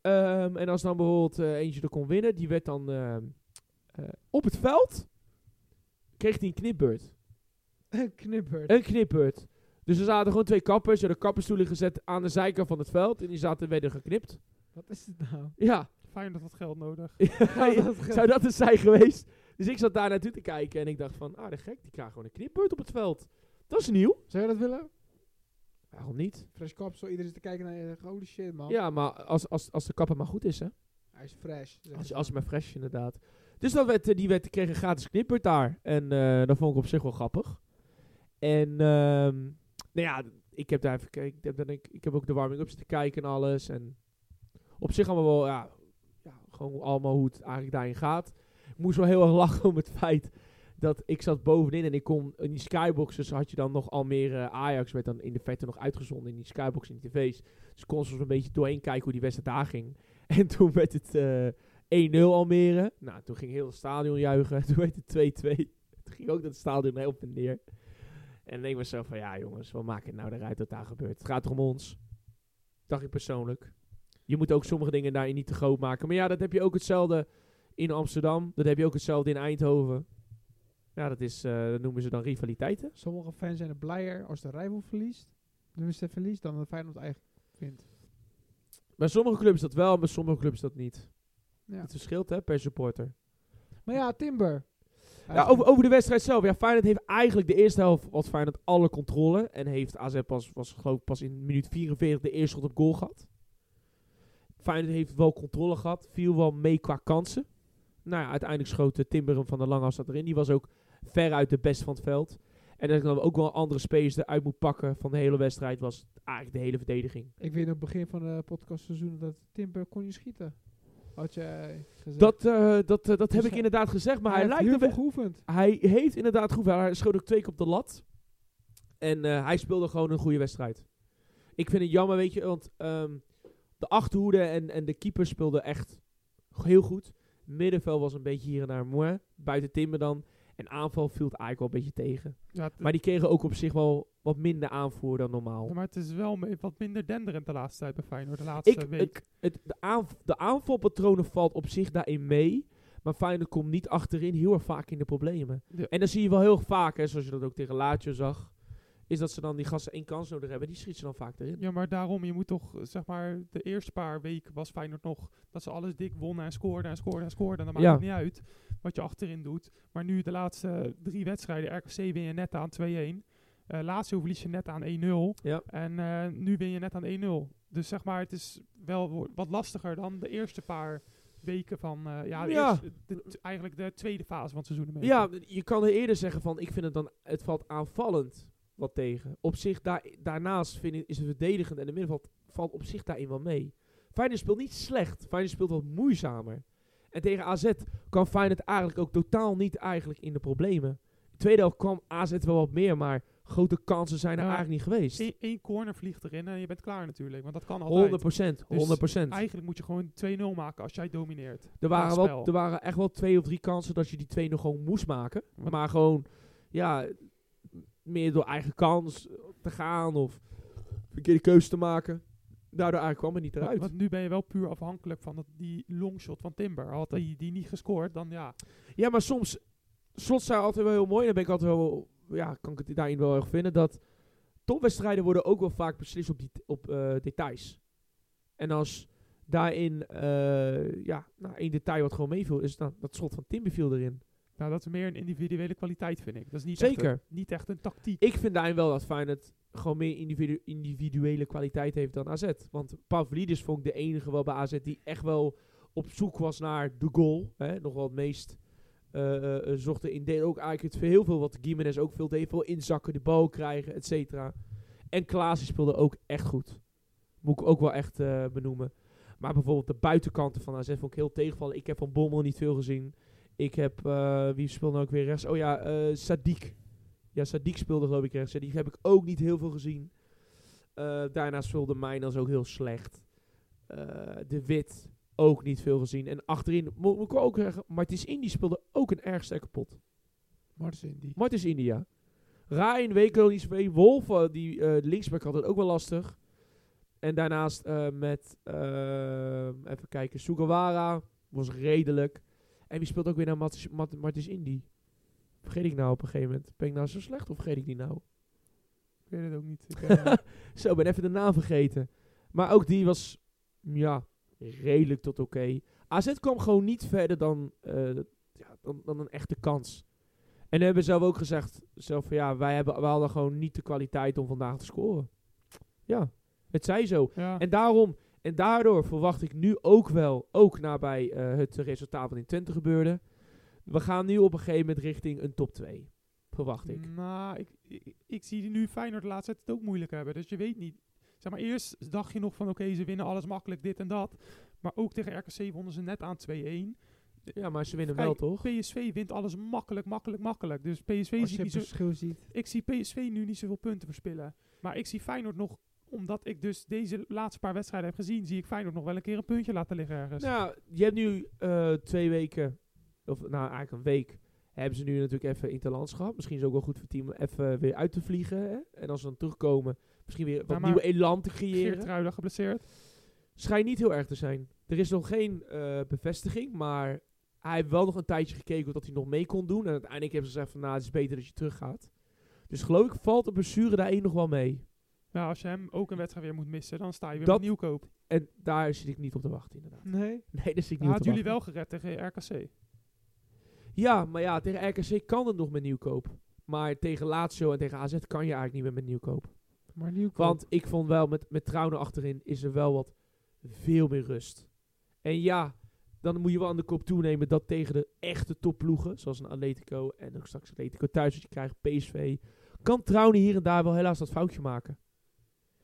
Ehm, en als dan bijvoorbeeld eh, eentje er kon winnen, die werd dan ehm, eh, op het veld, kreeg hij een knipbeurt. Een knipper. Een knipbeurt. Dus er zaten gewoon twee kappers, er de kapperstoelen gezet aan de zijkant van het veld. En die zaten werden geknipt. Wat is het nou? Ja, Fijn dat wat geld nodig. dat zou dat het zijn geweest? Dus ik zat daar naartoe te kijken en ik dacht van, ah de gek, die krijgt gewoon een knipbeurt op het veld. Dat is nieuw. Zou je dat willen? Waarom niet? Fresh kapsel, iedereen zit te kijken naar je. Holy shit, man. Ja, maar als, als, als de kapper maar goed is, hè. Hij is fresh. Als, als dan. maar fresh, inderdaad. Dus dat werd, eh, die werd, kreeg een gratis knipbeurt daar. En eh, dat vond ik op zich wel grappig. En, ehm, nou ja, ik heb daar even gekeken. Ik heb, dan, ik, ik heb ook de warming-up zitten kijken en alles. En op zich allemaal wel, ja, ja, gewoon allemaal hoe het eigenlijk daarin gaat. Moest wel heel erg lachen om het feit dat ik zat bovenin en ik kon in die skyboxes had je dan nog Almere Ajax werd dan in de verte nog uitgezonden in die skybox in die tv's. Dus ik kon soms een beetje doorheen kijken hoe die wedstrijd daar ging. En toen werd het eh 1-0 Almere. Nou, toen ging heel het stadion juichen. Toen werd het 2-2. Toen ging ook dat stadion heel op en neer. En denk ik mezelf van, ja jongens, wat maakt het nou eruit wat daar gebeurt? Het gaat om ons? Dacht ik persoonlijk. Je moet ook sommige dingen daarin niet te groot maken. Maar ja, dat heb je ook hetzelfde in Amsterdam. Dat heb je ook hetzelfde in Eindhoven. Ja, dat, is, eh, dat noemen ze dan rivaliteiten. Sommige fans zijn er blijer als de rival verliest. Dus de verliest dan de Feyenoord eigenlijk vindt. Bij sommige clubs dat wel, bij sommige clubs dat niet. Ja. Het verschilt hè, per supporter. Maar ja, Timber. Ja, over, over de wedstrijd zelf. Ja, Feyenoord heeft eigenlijk de eerste helft wat Feyenoord alle controle. En heeft AZ pas, was geloof ik pas in minuut 44 de eerste schot op goal gehad. Feyenoord heeft wel controle gehad. Viel wel mee qua kansen. Nou ja, uiteindelijk schoot de Timber hem van de lange afstand erin. Die was ook veruit de best van het veld. En dat ik dan ook wel andere spelers eruit moet pakken van de hele wedstrijd was eigenlijk de hele verdediging. Ik weet nog begin van de podcastseizoen dat Timber kon niet schieten. Had je eh, gezegd. Dat, eh, dat, eh, dat heb Dus ik hij- inderdaad gezegd, maar hij, lijkt heel geoefend. Hij heeft inderdaad goed. Hij schoot ook twee keer op de lat. En hij speelde gewoon een goede wedstrijd. Ik vind het jammer, weet je, want ehm, de achterhoede en, en de keeper speelden echt heel goed. Middenveld was een beetje hier en daar mooi. Buiten Timber dan. En aanval viel het eigenlijk wel een beetje tegen. Ja, Maar die kregen ook op zich wel wat minder aanvoer dan normaal. ja, maar het is wel wat minder denderend de laatste tijd bij Feyenoord. De laatste Ik, week. ik, het, de, aanv- de aanvalpatronen valt op zich daarin mee. Maar Feyenoord komt niet achterin heel erg vaak in de problemen. Ja. En dan zie je wel heel vaak, hè, zoals je dat ook tegen Lazio zag. Is dat ze dan die gasten één kans nodig hebben. Die schieten ze dan vaak erin. Ja, maar daarom, je moet toch, zeg maar, de eerste paar weken was Feyenoord nog dat ze alles dik wonnen en scoorden en scoorden en scoorden. En dan maakt Ja. het niet uit wat je achterin doet. Maar nu de laatste drie wedstrijden, RKC win je net aan 2-1. Eh Lazio verlies je net aan 1-0. Ja. En eh, nu win je net aan 1-0. Dus zeg maar, het is wel wat lastiger dan de eerste paar weken van, eh, ja, de eigenlijk de tweede fase van het seizoen. Ja, je kan er eerder zeggen van, ik vind het dan, het valt aanvallend wat tegen. Op zich, daar, daarnaast vind ik, is het verdedigend en de middenveld valt op zich daarin wel mee. Feyenoord speelt niet slecht, Feyenoord speelt wat moeizamer. En tegen AZ kwam Feyenoord eigenlijk ook totaal niet eigenlijk in de problemen. De tweede helft kwam AZ wel wat meer, maar grote kansen zijn er Ja. eigenlijk niet geweest. Eén één corner vliegt erin en je bent klaar natuurlijk. Want dat kan altijd. 100 procent, Dus 100 Eigenlijk moet je gewoon 2-0 maken als jij domineert. Er waren, wel, er waren echt wel twee of drie kansen dat je die twee nog gewoon moest maken. Maar gewoon, ja, meer door eigen kans te gaan of verkeerde keuze te maken. Daardoor eigenlijk kwam het niet eruit. want nu ben je wel puur afhankelijk van dat, die longshot van Timber. Had hij die niet gescoord, dan ja. Ja, maar soms, Slot zei altijd wel heel mooi. En dan ben ik altijd wel, ja, kan ik het daarin wel erg vinden. Dat topwedstrijden worden ook wel vaak beslist op, die, op eh, details. En als daarin, eh, ja, nou, één detail wat gewoon meeviel, is dan dat slot van Timber viel erin. Nou, dat is meer een individuele kwaliteit, vind ik. Dat is niet Zeker. Echt een, niet echt een tactiek. Ik vind daarin wel dat Feyenoord gewoon meer individu- individuele kwaliteit heeft dan AZ. Want Pavlidis vond ik de enige wel bij AZ die echt wel op zoek was naar de goal. Hè? Nog wel het meest eh, eh, eh, zocht in. Deed ook eigenlijk het heel veel wat Gimenez ook veel deed. Veel inzakken, de bal krijgen, et cetera. En Klaasie speelde ook echt goed. Moet ik ook wel echt benoemen. Maar bijvoorbeeld de buitenkanten van AZ vond ik heel tegenvallen. Ik heb van Bommel niet veel gezien. Ik heb, eh, wie speelde nou ook weer rechts? Oh ja, eh Sadiq. Ja, Sadiq speelde geloof ik rechts. Ja, die heb ik ook niet heel veel gezien. Eh daarnaast speelde Mijnans ook heel slecht. De Wit ook niet veel gezien. En achterin moet, moet ik ook zeggen, Martins Indy speelde ook een erg sterke pot. Martin, die. Martins India. Ryan, Wekelo niet zoveel. Wolf, die eh linksback had het ook wel lastig. En daarnaast met, even kijken, Sugawara was redelijk. En wie speelt ook weer naar Martins, Mart- Martins Indy? Vergeet ik nou op een gegeven moment. Ben ik nou zo slecht of vergeet ik die nou? Ik weet het ook niet. Ik, eh, Zo, ben even de naam vergeten. Maar ook die was, ja, redelijk tot oké. AZ kwam gewoon niet verder dan, eh, ja, dan, dan een echte kans. En hebben zelf ook gezegd, zelf van ja, wij, hebben, wij hadden gewoon niet de kwaliteit om vandaag te scoren. Ja, het zij zo. ja. En daarom, en daardoor verwacht ik nu ook wel, ook nabij eh, het resultaat wat in Twente gebeurde. We gaan nu op een gegeven moment richting een top 2. Verwacht ik. Nou, ik, ik, ik zie nu Feyenoord de laatste tijd het ook moeilijk hebben. Dus je weet niet. Zeg maar, eerst dacht je nog van oké, ze winnen alles makkelijk, dit en dat. Maar ook tegen RKC wonnen ze net aan 2-1. Ja, maar ze winnen Kijk, wel toch? PSV wint alles makkelijk, makkelijk, makkelijk. Dus PSV Als je ik het niet zo... verschil ziet. Ik zie PSV nu niet zoveel punten verspillen. Maar ik zie Feyenoord nog, omdat ik dus deze laatste paar wedstrijden heb gezien, zie ik Feyenoord nog wel een keer een puntje laten liggen ergens. Nou, je hebt nu eh, twee weken, of nou eigenlijk een week, hebben ze nu natuurlijk even interlands gehad. Misschien is het ook wel goed voor het team even weer uit te vliegen. Hè? En als ze dan terugkomen, misschien weer wat maar nieuwe elan te creëren. Geertruida geblesseerd. Schijnt niet heel erg te zijn. Er is nog geen eh, bevestiging, maar hij heeft wel nog een tijdje gekeken of dat hij nog mee kon doen. En uiteindelijk hebben ze gezegd van, nou, het is beter dat je teruggaat. Dus geloof ik valt de blessure daarin nog wel mee. Ja, als je hem ook een wedstrijd weer moet missen, dan sta je weer Dat- met nieuwkoop. En daar zit ik niet op te wachten, inderdaad. Nee. Nee, daar zit ik niet Hij op had te jullie wachten. wel gered tegen RKC. Ja, maar ja, tegen RKC kan het nog met nieuwkoop. Maar tegen Lazio en tegen AZ kan je eigenlijk niet meer met nieuwkoop. Maar nieuw Want ik vond wel, met, met Trouwen achterin is er wel wat veel meer rust. En ja, dan moet je wel aan de kop toenemen dat tegen de echte topploegen, zoals een Atletico en ook straks Atletico thuis dat je krijgt, PSV, kan Trouwen hier en daar wel helaas dat foutje maken.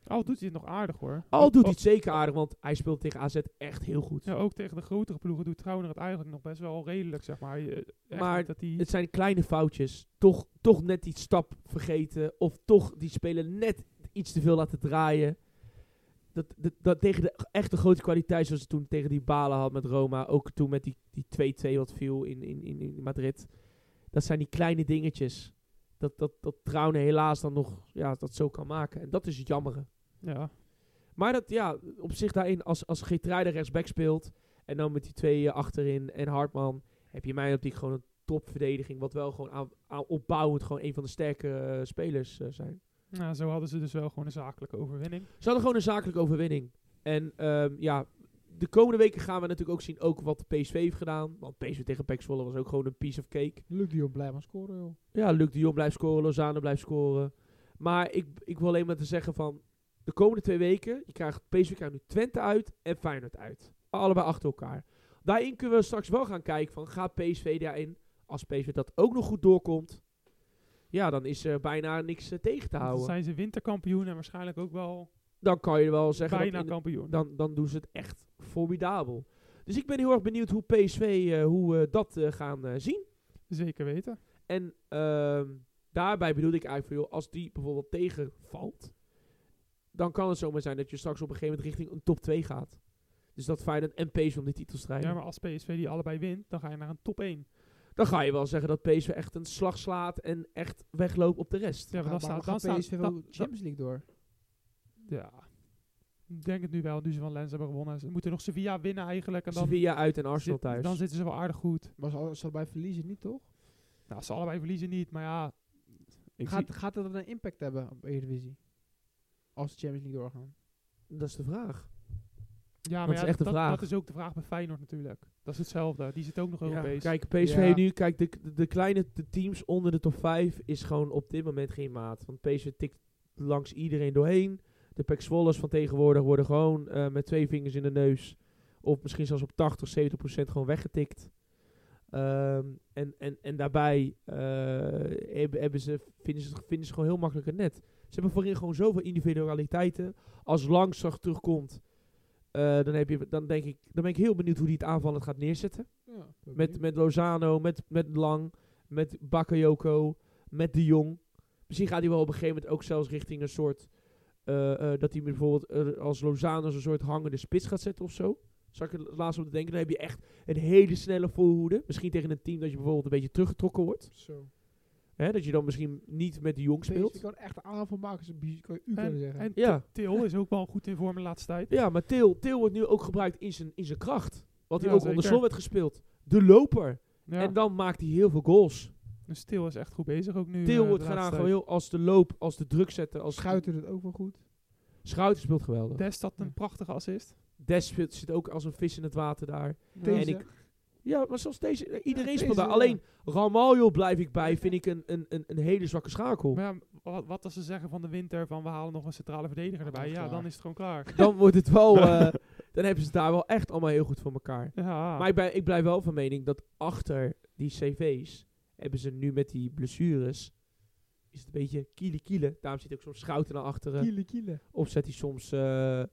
Al doet hij het nog aardig hoor. Al doet hij het zeker aardig, want hij speelt tegen AZ echt heel goed. Ja, ook tegen de grotere ploegen doet Trouwner het eigenlijk nog best wel redelijk, zeg maar. Echt Maar dat. Het zijn kleine foutjes. Toch, toch net die stap vergeten. Of toch die speler net iets te veel laten draaien. Dat, dat, dat tegen de echte grote kwaliteit, zoals ze toen tegen die Balen had met Roma. Ook toen met die die 2-2 wat viel in, in, in, in Madrid. Dat zijn die kleine dingetjes. Dat, dat, dat Trouwen helaas dan nog ja, dat zo kan maken. En dat is het jammere. ja. Maar dat, ja, op zich daarin, als, als Geertruida rechtsback speelt, en dan met die twee eh, achterin en Hartman, heb je mijn optiek gewoon een topverdediging, wat wel gewoon aan, aan opbouwend gewoon een van de sterke eh, spelers eh, zijn. Nou, zo hadden ze dus wel gewoon een zakelijke overwinning. Ze hadden gewoon een zakelijke overwinning. En ehm, ja, de komende weken gaan we natuurlijk ook zien ook wat de PSV heeft gedaan. Want PSV tegen PEC Zwolle was ook gewoon een piece of cake. Luc de Jong blijft maar scoren, joh. Ja, Luc de Jong blijft scoren, Lozano blijft scoren. Maar ik, ik wil alleen maar te zeggen van... De komende twee weken, je krijgt PSV krijgt nu Twente uit en Feyenoord uit. Allebei achter elkaar. Daarin kunnen we straks wel gaan kijken van... Gaat PSV daarin, als PSV dat ook nog goed doorkomt... Ja, dan is er bijna niks eh, tegen te Dan houden. zijn ze winterkampioen en waarschijnlijk ook wel Dan kan je wel zeggen... dat bijna in de- kampioen. dan, dan doen ze het echt formidabel. Dus ik ben heel erg benieuwd hoe PSV eh, hoe, eh, dat eh, gaan zien. Zeker weten. En ehm, daarbij bedoelde ik eigenlijk van, joh, als die bijvoorbeeld tegenvalt, dan kan het zomaar zijn dat je straks op een gegeven moment richting een top 2 gaat. Dus dat Feyenoord en PSV om die titel strijden. Ja, maar als PSV die allebei wint, dan ga je naar een top 1. Dan ga je wel zeggen dat PSV echt een slag slaat en echt wegloopt op de rest. Ja, maar dan Gaat- staat, dan staat, PSV wel Champions League door. Ja. Ik denk het nu wel, nu ze van Lens hebben gewonnen. Ze moeten nog Sevilla winnen eigenlijk. En dan, Sevilla uit en Arsenal zit- thuis. dan zitten ze wel aardig goed. Maar ze al- ze allebei verliezen niet, toch? Nou, ze allebei verliezen niet, maar ja. Ik Gaat, zie- gaat dat een impact hebben op Eredivisie? Als de Champions League doorgaan? Dat is de vraag. ja, maar dat ja, is echt de dat, vraag. dat is ook de vraag bij Feyenoord natuurlijk. Dat is hetzelfde. Die zit ook nog Ja, Europees. kijk, PSV Ja. nu, kijk, de, de, de kleine de teams onder de top 5 is gewoon op dit moment geen maat. Want PSV tikt langs iedereen doorheen. De Pek Zwollers van tegenwoordig worden gewoon eh, met twee vingers in de neus, of misschien zelfs op 80, 70 procent gewoon weggetikt. Ehm, en, en, en daarbij eh, hebben, hebben ze, vinden, ze, vinden ze gewoon heel makkelijk het net. Ze hebben voorin gewoon zoveel individualiteiten. Als Langzag terugkomt, eh, dan, heb je, dan, denk ik, dan ben ik heel benieuwd hoe hij het aanvallend gaat neerzetten. Ja, Met, met Lozano, met, met Lang, met Bakayoko, met De Jong. Misschien gaat hij wel op een gegeven moment ook zelfs richting een soort... eh, eh, dat hij bijvoorbeeld eh, als Lozano zo'n soort hangende spits gaat zetten of zo. Zal ik er laatst op te denken. Dan heb je echt een hele snelle voorhoede. Misschien tegen een team dat je bijvoorbeeld een beetje teruggetrokken wordt. Zo. Hè, dat je dan misschien niet met De Jong speelt. kan echt een aanval maken, zo bi- kan je u kunnen En, zeggen. en Ja. Til is ook wel goed in vorm de laatste tijd. Ja, maar Til, Til wordt nu ook gebruikt in zijn, in zijn kracht. Wat hij Ja, ook onder slot werd gespeeld. De loper. Ja. En dan maakt hij heel veel goals. Dus Til is echt goed bezig ook nu. Til eh, wordt gedaan gewoon heel als de loop, als de druk zetten. Als Schuiten het ook wel goed. Schouten speelt geweldig. Des had een Ja. prachtige assist. Des zit, zit ook als een vis in het water daar. Deze. En ik- Ja, maar zoals deze, eh, iedereen speelt daar. ja. Alleen Ramaljo blijf ik bij, vind ik een, een, een, een hele zwakke schakel. Maar ja, wat, wat als ze zeggen van de winter van we halen nog een centrale verdediger erbij. Ja, klaar. dan is het gewoon klaar. Dan wordt het wel, eh, dan hebben ze het daar wel echt allemaal heel goed voor elkaar. Ja, Maar ik, ben, ik blijf wel van mening dat achter die cv's hebben ze nu met die blessures, is het een beetje kiele kiele. Daarom zit ook soms Schouten naar achteren. Kiele, kiele. Of zet hij soms, eh, eh,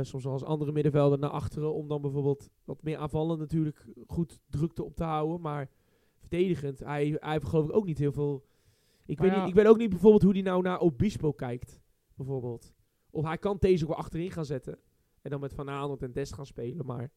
soms als andere middenvelder naar achteren. Om dan bijvoorbeeld wat meer aanvallen natuurlijk goed drukte op te houden. Maar verdedigend, hij, hij heeft geloof ik ook niet heel veel... Ik, Maar weet ja. niet, ik weet ook niet bijvoorbeeld hoe hij nou naar Obispo kijkt. Bijvoorbeeld. Of hij kan deze ook wel achterin gaan zetten. En dan met Van Aanholt en Dest gaan spelen. Maar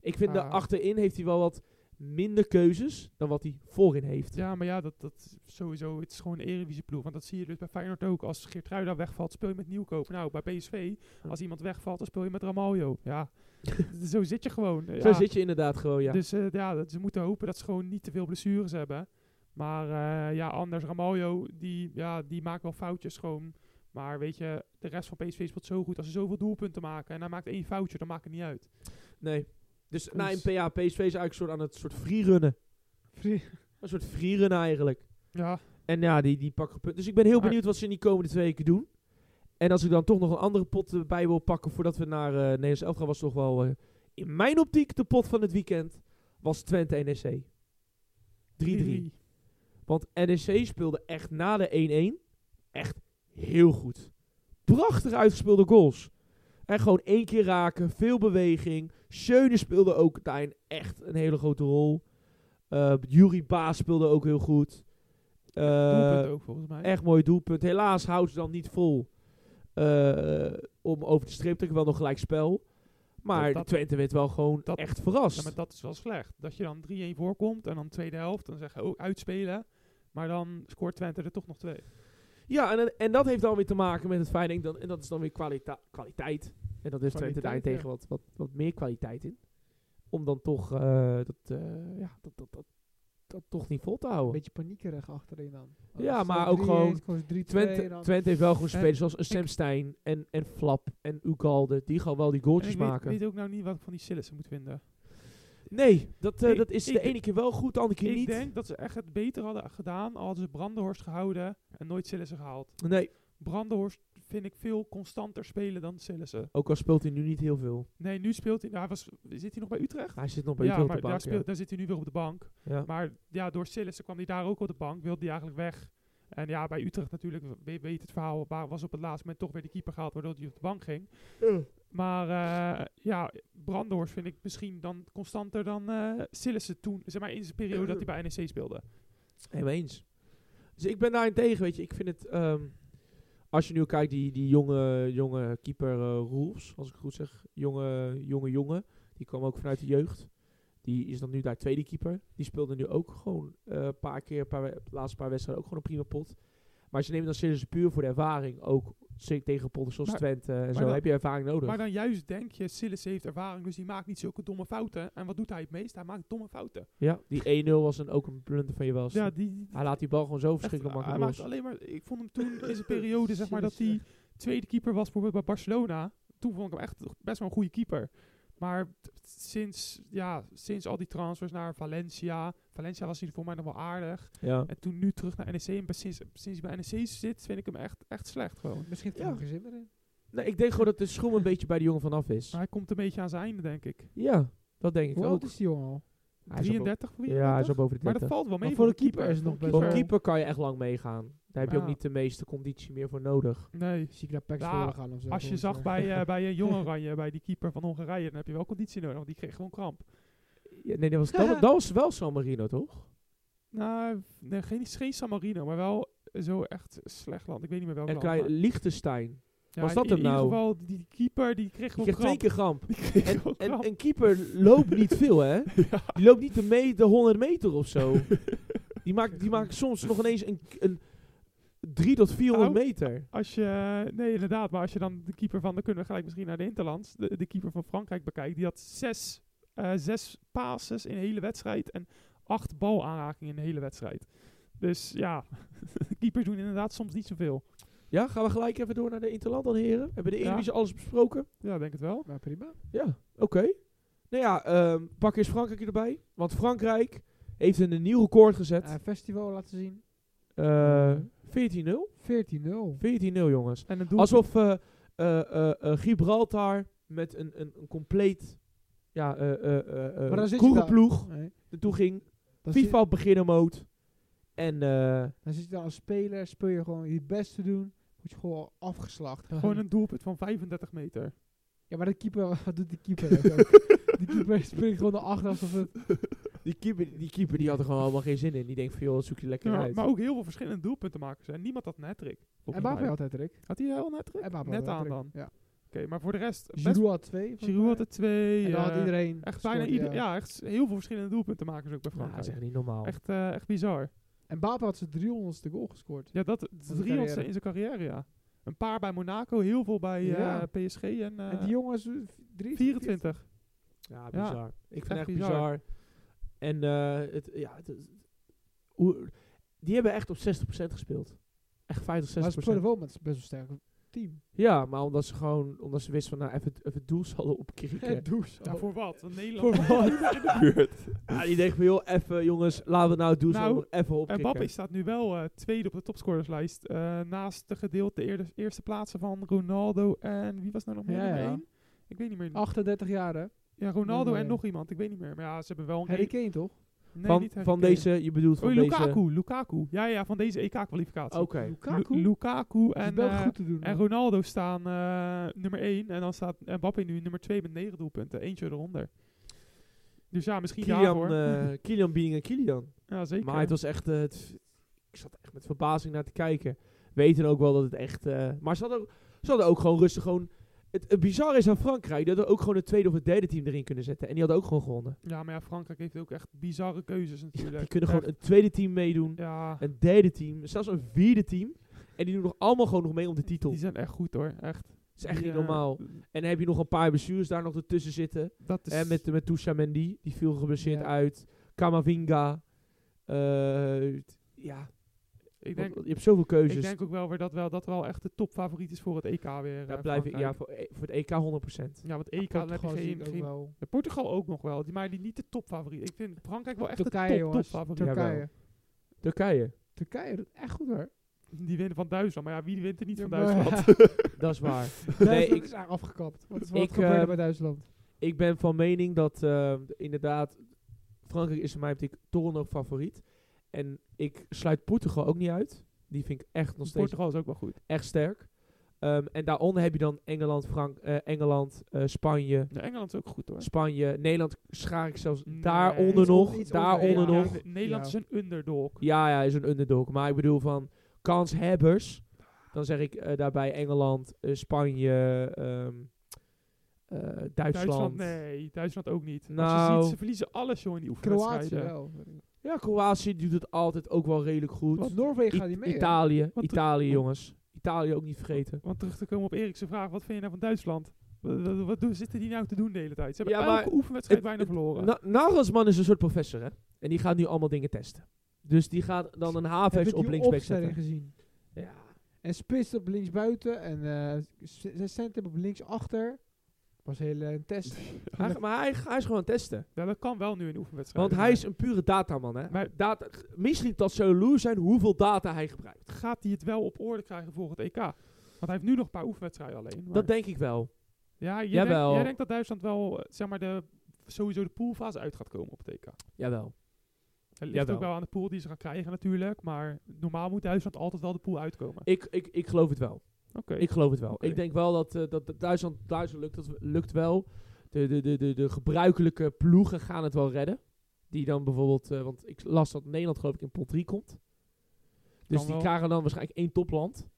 ik vind Ah. dat achterin heeft hij wel wat minder keuzes dan wat hij voorin heeft. ja, maar ja, dat, dat sowieso, het is gewoon een Eredivisie ploeg. Want dat zie je dus bij Feyenoord ook. Als Geertruida wegvalt, speel je met Nieuwkoop. Nou, bij PSV, als iemand wegvalt, dan speel je met Ramaljo. Ja, zo zit je gewoon. Zo zit je inderdaad gewoon, ja. Dus eh, ja, dat, ze moeten hopen dat ze gewoon niet te veel blessures hebben. Maar eh, ja, anders Ramaljo, die, ja, die maakt wel foutjes gewoon. Maar weet je, de rest van PSV speelt zo goed. Als ze zoveel doelpunten maken en hij maakt één foutje, dan maakt het niet uit. Nee. Dus na een PA, PSV is eigenlijk soort aan het soort freerunnen. Free- Een soort freerunnen eigenlijk. Ja, En ja, die, die pakken punten. Dus ik ben heel Maar- benieuwd wat ze in die komende twee weken doen. En als ik dan toch nog een andere pot eh, bij wil pakken voordat we naar eh Nederlands gaan, was toch wel eh, in mijn optiek de pot van het weekend was Twente NEC. 3-3. Want NEC speelde echt na de 1-1 echt heel goed. Prachtig uitgespeelde goals. En gewoon één keer raken, veel beweging. Schöne speelde ook daarin echt een hele grote rol. Yuri Baas speelde ook heel goed. Doelpunt ook volgens mij. Echt mooi doelpunt. Helaas houdt ze dan niet vol eh, om over de streep te. Wel nog gelijk spel. Maar Dat- Twente werd wel gewoon dat- echt verrast. Ja, maar dat is wel slecht. Dat je dan 3-1 voorkomt en dan tweede helft, dan zeg je ook uitspelen. Maar dan scoort Twente er toch nog twee. Ja, en, en dat heeft dan weer te maken met het feit, denk ik, dan, en dat is dan weer kwalita kwaliteit. En dat heeft Twente daarentegen wat, wat, wat meer kwaliteit in. Om dan toch eh, dat, eh, ja, dat, dat, dat, dat toch niet vol te Een houden. beetje paniekerig achterin dan. Ja, maar ook 3-1 gewoon scoort 3-2 Twente, Twente heeft wel gewoon spelers zoals een ik- Sam Stein en, en Flap en Ugalde. Die gewoon wel die goaltjes ik weet, maken. weet ook nou niet wat ik van die Sillissen moet vinden. Nee, dat, eh, Ik- dat is ik- de ene keer wel goed, de andere keer Ik niet. denk dat ze echt het beter hadden gedaan al hadden ze Brandenhorst gehouden en nooit Sillissen gehaald. Nee, Brandenhorst vind ik veel constanter spelen dan Sillissen. ook al speelt hij nu niet heel veel. Nee, nu speelt hij, nou, hij was, zit hij nog bij Utrecht? Hij zit nog bij ja, Utrecht maar op de daar, speelt, daar zit hij nu weer op de bank. ja. Ja. Maar ja, door Sillissen kwam hij daar ook op de bank, wilde hij eigenlijk weg. En ja, bij Utrecht natuurlijk, we weet het verhaal, was op het laatste moment toch weer de keeper gehaald, waardoor hij op de bank ging. Maar eh, ja, Brandoors vind ik misschien dan constanter dan eh Sillissen toen, zeg maar in zijn periode dat hij bij NEC speelde. Helemaal eens. Dus ik ben daarin tegen, weet je. Ik vind het... ehm, als je nu kijkt, die, die jonge, jonge keeper eh Roels, als ik goed zeg. Jonge, jonge jongen. Die kwam ook vanuit de jeugd. Die is dan nu daar tweede keeper. Die speelde nu ook gewoon een paar keer, paar, laatste paar wedstrijden ook gewoon een prima pot. Maar ze nemen dan serieus puur voor de ervaring ook tegen potten zoals Maar- Twente en zo dan- heb je ervaring nodig. Maar dan juist denk je, Sillis heeft ervaring, dus die maakt niet zulke domme fouten. En wat doet hij het meest? Hij maakt domme fouten. ja, die 1-0 was een, ook een blunder van je wel. Ja, die, Hij laat die bal gewoon zo verschrikkelijk hij makkelijk maakt los. alleen maar, ik vond hem toen in zijn periode, zeg maar, dat hij tweede keeper was bijvoorbeeld bij Barcelona. Toen vond ik hem echt best wel een goede keeper. Maar sinds, ja, sinds al die transfers naar Valencia, Valencia was hij voor mij nog wel aardig. Ja. En toen nu terug naar NEC. En sinds, sinds hij bij NEC zit, vind ik hem echt, echt slecht gewoon. Misschien heeft hij Ja. er geen zin meer in. Nee, ik denk gewoon dat de schoen een beetje bij de jongen vanaf is. Maar hij komt een beetje aan zijn einde, denk ik. Ja, dat denk ik Hoe ook. oud is die jongen al? Hij is al bo- 33, Ja, hij is 34? al boven de Maar 30. dat valt wel mee Maar voor de keeper is het nog Voor best Voor een een keeper kan je echt lang meegaan. Daar heb je ook niet de meeste conditie meer voor nodig. Nee. Zie ik naar Pax Ja, gaan of zo. Als je zag bij, eh bij eh, Jong Oranje, bij die keeper van Hongarije, dan heb je wel conditie nodig, want die kreeg gewoon kramp. Ja, nee, dat was, dat, dat was wel San Marino, toch? Nou, nee, geen, geen San Marino, maar wel zo echt slecht land. Ik weet niet meer welk En land. maar- Liechtenstein. Ja, was in- dat in, hem ieder nou? geval, die, keeper die kreeg gewoon kreeg twee keer kreeg En, en keeper loopt niet veel, hè? Ja. Die loopt niet de, me de 100 meter of zo. Die maakt, die maakt soms nog ineens een, een 3 tot 400 Nou, meter. Als je, nee inderdaad, maar als je dan de keeper van, dan kunnen we gelijk misschien naar de Interlands, de, de keeper van Frankrijk bekijkt, die had zes, eh, zes passes in de hele wedstrijd en acht balaanrakingen in de hele wedstrijd. Dus ja, keepers doen inderdaad soms niet zoveel. Ja, gaan we gelijk even door naar de Interland dan, heren? Hebben de Ja. Eredivisie alles besproken? Ja, denk het wel. Maar prima. Ja, oké. Nou ja, ehm, pak eens Frankrijk erbij. Want Frankrijk heeft een nieuw record gezet. Eh, festival laten zien. Eh 14-0. 14-0. 14-0, jongens. En Alsof eh, eh, eh, eh, Gibraltar met een, een, een compleet ja, eh eh eh, eh, koerenploeg Nee. naartoe ging. Zit- FIFA op beginnen mode. En eh, Dan zit je dan als speler, speel je gewoon je best te doen. Word je gewoon afgeslacht. gewoon een doelpunt van 35 meter. Ja, maar de keeper, wat doet die keeper? ook? die keeper springt gewoon naar achter alsof het... die, keeper, die keeper die had er gewoon allemaal geen zin in. Die denkt van joh, zoek je lekker Ja, uit. maar ook heel veel verschillende doelpuntenmakers. En niemand had een hat-trick. En Mbappé had het, Rick. Had hij wel? En Mbappé Net aan dan. Ja. Oké, maar voor de rest... Giroud had twee. Giroud had er twee. En dan had eh, iedereen Echt bijna ieder, ja. echt heel veel verschillende doelpuntenmakers ook bij Ja, dat Frankrijk. is echt niet normaal. echt, eh, echt bizar. En Mbappé had zijn 300ste goal gescoord. Ja, dat zijn 300 carrière. in zijn carrière, ja. Een paar bij Monaco, heel veel bij eh, Ja. PSG en, eh, en die jongens, eh, drie- 24. Ja, Ja, bizar. Ik vind het echt bizar. bizar. En eh, het, ja, het, het- hoe, die hebben echt op 60% gespeeld. Echt 50, Maar ze 60%. speelden wel met best wel sterk team. Ja, maar omdat ze gewoon, omdat ze wisten van, nou, even, even het doel zal opkrikken. Ja, voor wat? Want Nederland Voor wat? in de buurt. Ja, die denkt van, joh, even jongens, laten we nou het doel Nou, even En opkrikken. Mbappé staat nu wel eh, tweede op de topscorerslijst. eh, naast de gedeelte eerde- eerste plaatsen van Ronaldo en wie was nou nog meer Ja? Ik weet niet meer. 38 jaar, hè? Ja, Ronaldo en nog iemand. Ik weet niet meer. Maar ja, ze hebben wel een... Harry één- Kane, toch? Nee, van deze, je bedoelt van deze... Lukaku, Lukaku. Ja, ja, van deze EK-kwalificatie. Oké. Lukaku? Lu- en, wel eh, goed te doen. en. Ronaldo staan eh, nummer 1. En dan staat Mbappé nu nummer 2 met 9 doelpunten. Eentje eronder. Dus ja, misschien Kilian, daarvoor. eh Kilian being een Kilian. ja, zeker. Maar het was echt, het, ik zat echt met verbazing naar te kijken. Weten ook wel dat het echt, eh, maar ze hadden, ook- ze hadden ook gewoon rustig gewoon, het, het bizarre is aan Frankrijk, die hadden ook gewoon het tweede of het derde team erin kunnen zetten. En die hadden ook gewoon gewonnen. Ja, maar ja, Frankrijk heeft ook echt bizarre keuzes natuurlijk. Die kunnen gewoon een tweede team meedoen, Ja, een derde team, zelfs een vierde team. En die doen nog allemaal gewoon nog mee om de titel. die zijn echt goed hoor. Echt. Dat is echt niet normaal. En dan heb je nog een paar bestuurs daar nog ertussen zitten. Dat is... Hè, met, met Toucha Mendy, die viel geblesseerd uit. Kamavinga. eh, ja, ik, denk, je hebt zoveel keuzes. ik denk ook wel weer dat wel, dat wel echt de topfavoriet is voor het EK weer. Daar eh, blijf ik, ja, voor, e- voor het EK 100%. Ja, want EK heb je Portugal geen... geen wel. Portugal ook nog wel, die, maar die niet de topfavoriet. Ik vind Frankrijk wel echt Turkije, de top, jongens. topfavoriet. Turkije. Turkije, Turkije doet echt goed, hoor. Die winnen van Duitsland. Maar ja, wie wint er niet Ja, van Duitsland? dat is waar. Nee, ik is eigenlijk afgekapt. Wat is wat ik, gebeurde eh, bij Duitsland? Ik ben van mening dat eh, inderdaad, Frankrijk is voor mij natuurlijk toch nog favoriet. En ik sluit Portugal ook niet uit. Die vind ik echt nog steeds Portugal is ook wel goed. echt sterk. Ehm, en daaronder heb je dan Engeland, Frank, eh, Engeland eh, Spanje, Ja, Engeland is ook goed hoor. Spanje, Nederland schaar ik zelfs Nee. daaronder nog. Daaronder onder, ja. nog. Ne- Nederland Ja. is een underdog. Ja, ja, is een underdog. Maar ik bedoel van kanshebbers. Dan zeg ik eh, daarbij Engeland, Spanje, ehm, eh, Duitsland. Duitsland, nee. Duitsland ook niet. Als je Nou. ziet, ze verliezen alles joh in die Kroatië oefenwedstrijden. wel. Ja, Kroatië doet het altijd ook wel redelijk goed. Want Noorwegen I- gaat niet mee. Italië, Want- Italië jongens. Italië ook niet vergeten. Want terug te komen op Erik's vraag, wat vind je nou van Duitsland? Wat, wat, wat zitten die nou te doen de hele tijd? Ze hebben Ja, elke oefenwedstrijd bijna verloren. Na Nagelsman is een soort professor, hè? En die gaat nu allemaal dingen testen. Dus die gaat dan een je op linksback zetten. gezien? Ja. En spits op links buiten en eh s- zijn center op links achter. Was heel eh, een test. Hij, maar hij, hij is gewoon testen. ja, dat kan wel nu in de oefenwedstrijd. Want hij is een pure dataman, hè? Maar- data, misschien dat zo loer zijn hoeveel data hij gebruikt. Gaat hij het wel op orde krijgen voor het EK? Want hij heeft nu nog een paar oefenwedstrijden alleen. Dat denk ik wel. ja, jij Jawel. denkt, jij denkt dat Duitsland wel, eh, zeg maar, de, sowieso de poolfase uit gaat komen op het EK. Jawel. Het ligt Jawel. ook wel aan de pool die ze gaan krijgen natuurlijk. Maar normaal moet Duitsland altijd wel de pool uitkomen. Ik, ik, ik geloof het wel. Oké. Ik geloof het wel. Ik denk wel dat, eh, dat Duitsland, Duitsland lukt, dat, lukt wel. De, de, de, de, de gebruikelijke ploegen gaan het wel redden. Die dan bijvoorbeeld, eh, want ik las dat Nederland geloof ik in pot 3 komt. Dus Kan die wel. krijgen dan waarschijnlijk één topland.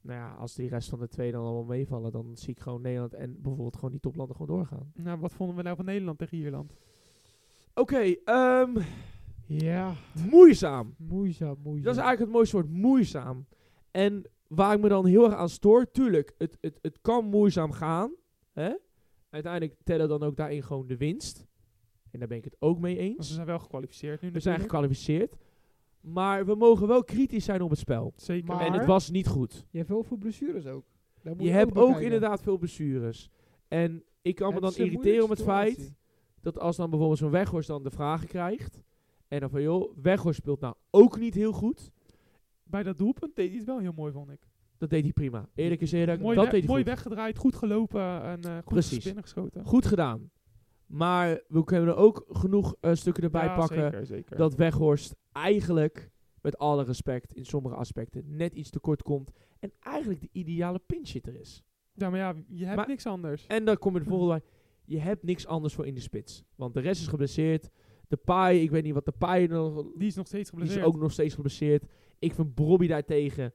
Nou ja, als die rest van de twee dan allemaal meevallen, dan zie ik gewoon Nederland en bijvoorbeeld gewoon die toplanden gewoon doorgaan. Nou, wat vonden we nou van Nederland tegen Ierland? Oké, ehm, Ja, moeizaam. moeizaam, moeizaam. Dat is eigenlijk het mooiste woord, moeizaam. En waar ik me dan heel erg aan stoor, tuurlijk, het, het, het kan moeizaam gaan. Hè? Uiteindelijk tellen dan ook daarin gewoon de winst. En daar ben ik het ook mee Want ze eens. zijn wel gekwalificeerd nu We zijn gekwalificeerd. Maar we mogen wel kritisch zijn op het spel. Zeker. Maar- En het was niet goed. Je hebt heel veel blessures ook. Daar moet Je hebt ook inderdaad veel blessures. En ik kan me dan irriteren om het feit dat als dan bijvoorbeeld zo'n Weghorst dan de vragen krijgt. En dan van joh, Weghorst speelt nou ook niet heel goed. Bij dat doelpunt deed hij het wel heel mooi, vond ik. Dat deed hij prima. Eerlijk is eerlijk, mooi dat deed hij mooi goed. weggedraaid, goed gelopen en eh goed Precies. geschoten. Goed gedaan. Maar we kunnen er ook genoeg eh, stukken erbij Ja, pakken. Zeker, zeker. Dat Weghorst eigenlijk, met alle respect, in sommige aspecten net iets tekort komt. En eigenlijk de ideale pinchitter is. ja, maar ja, je hebt Maar- niks anders. En dan kom je de volgende. Je hebt niks anders voor in de spits. Want de rest is geblesseerd. De Pai, ik weet niet wat de Pai nog... Die is nog steeds Die is geblesseerd. ook nog steeds geblesseerd. Ik vind Bobby daartegen.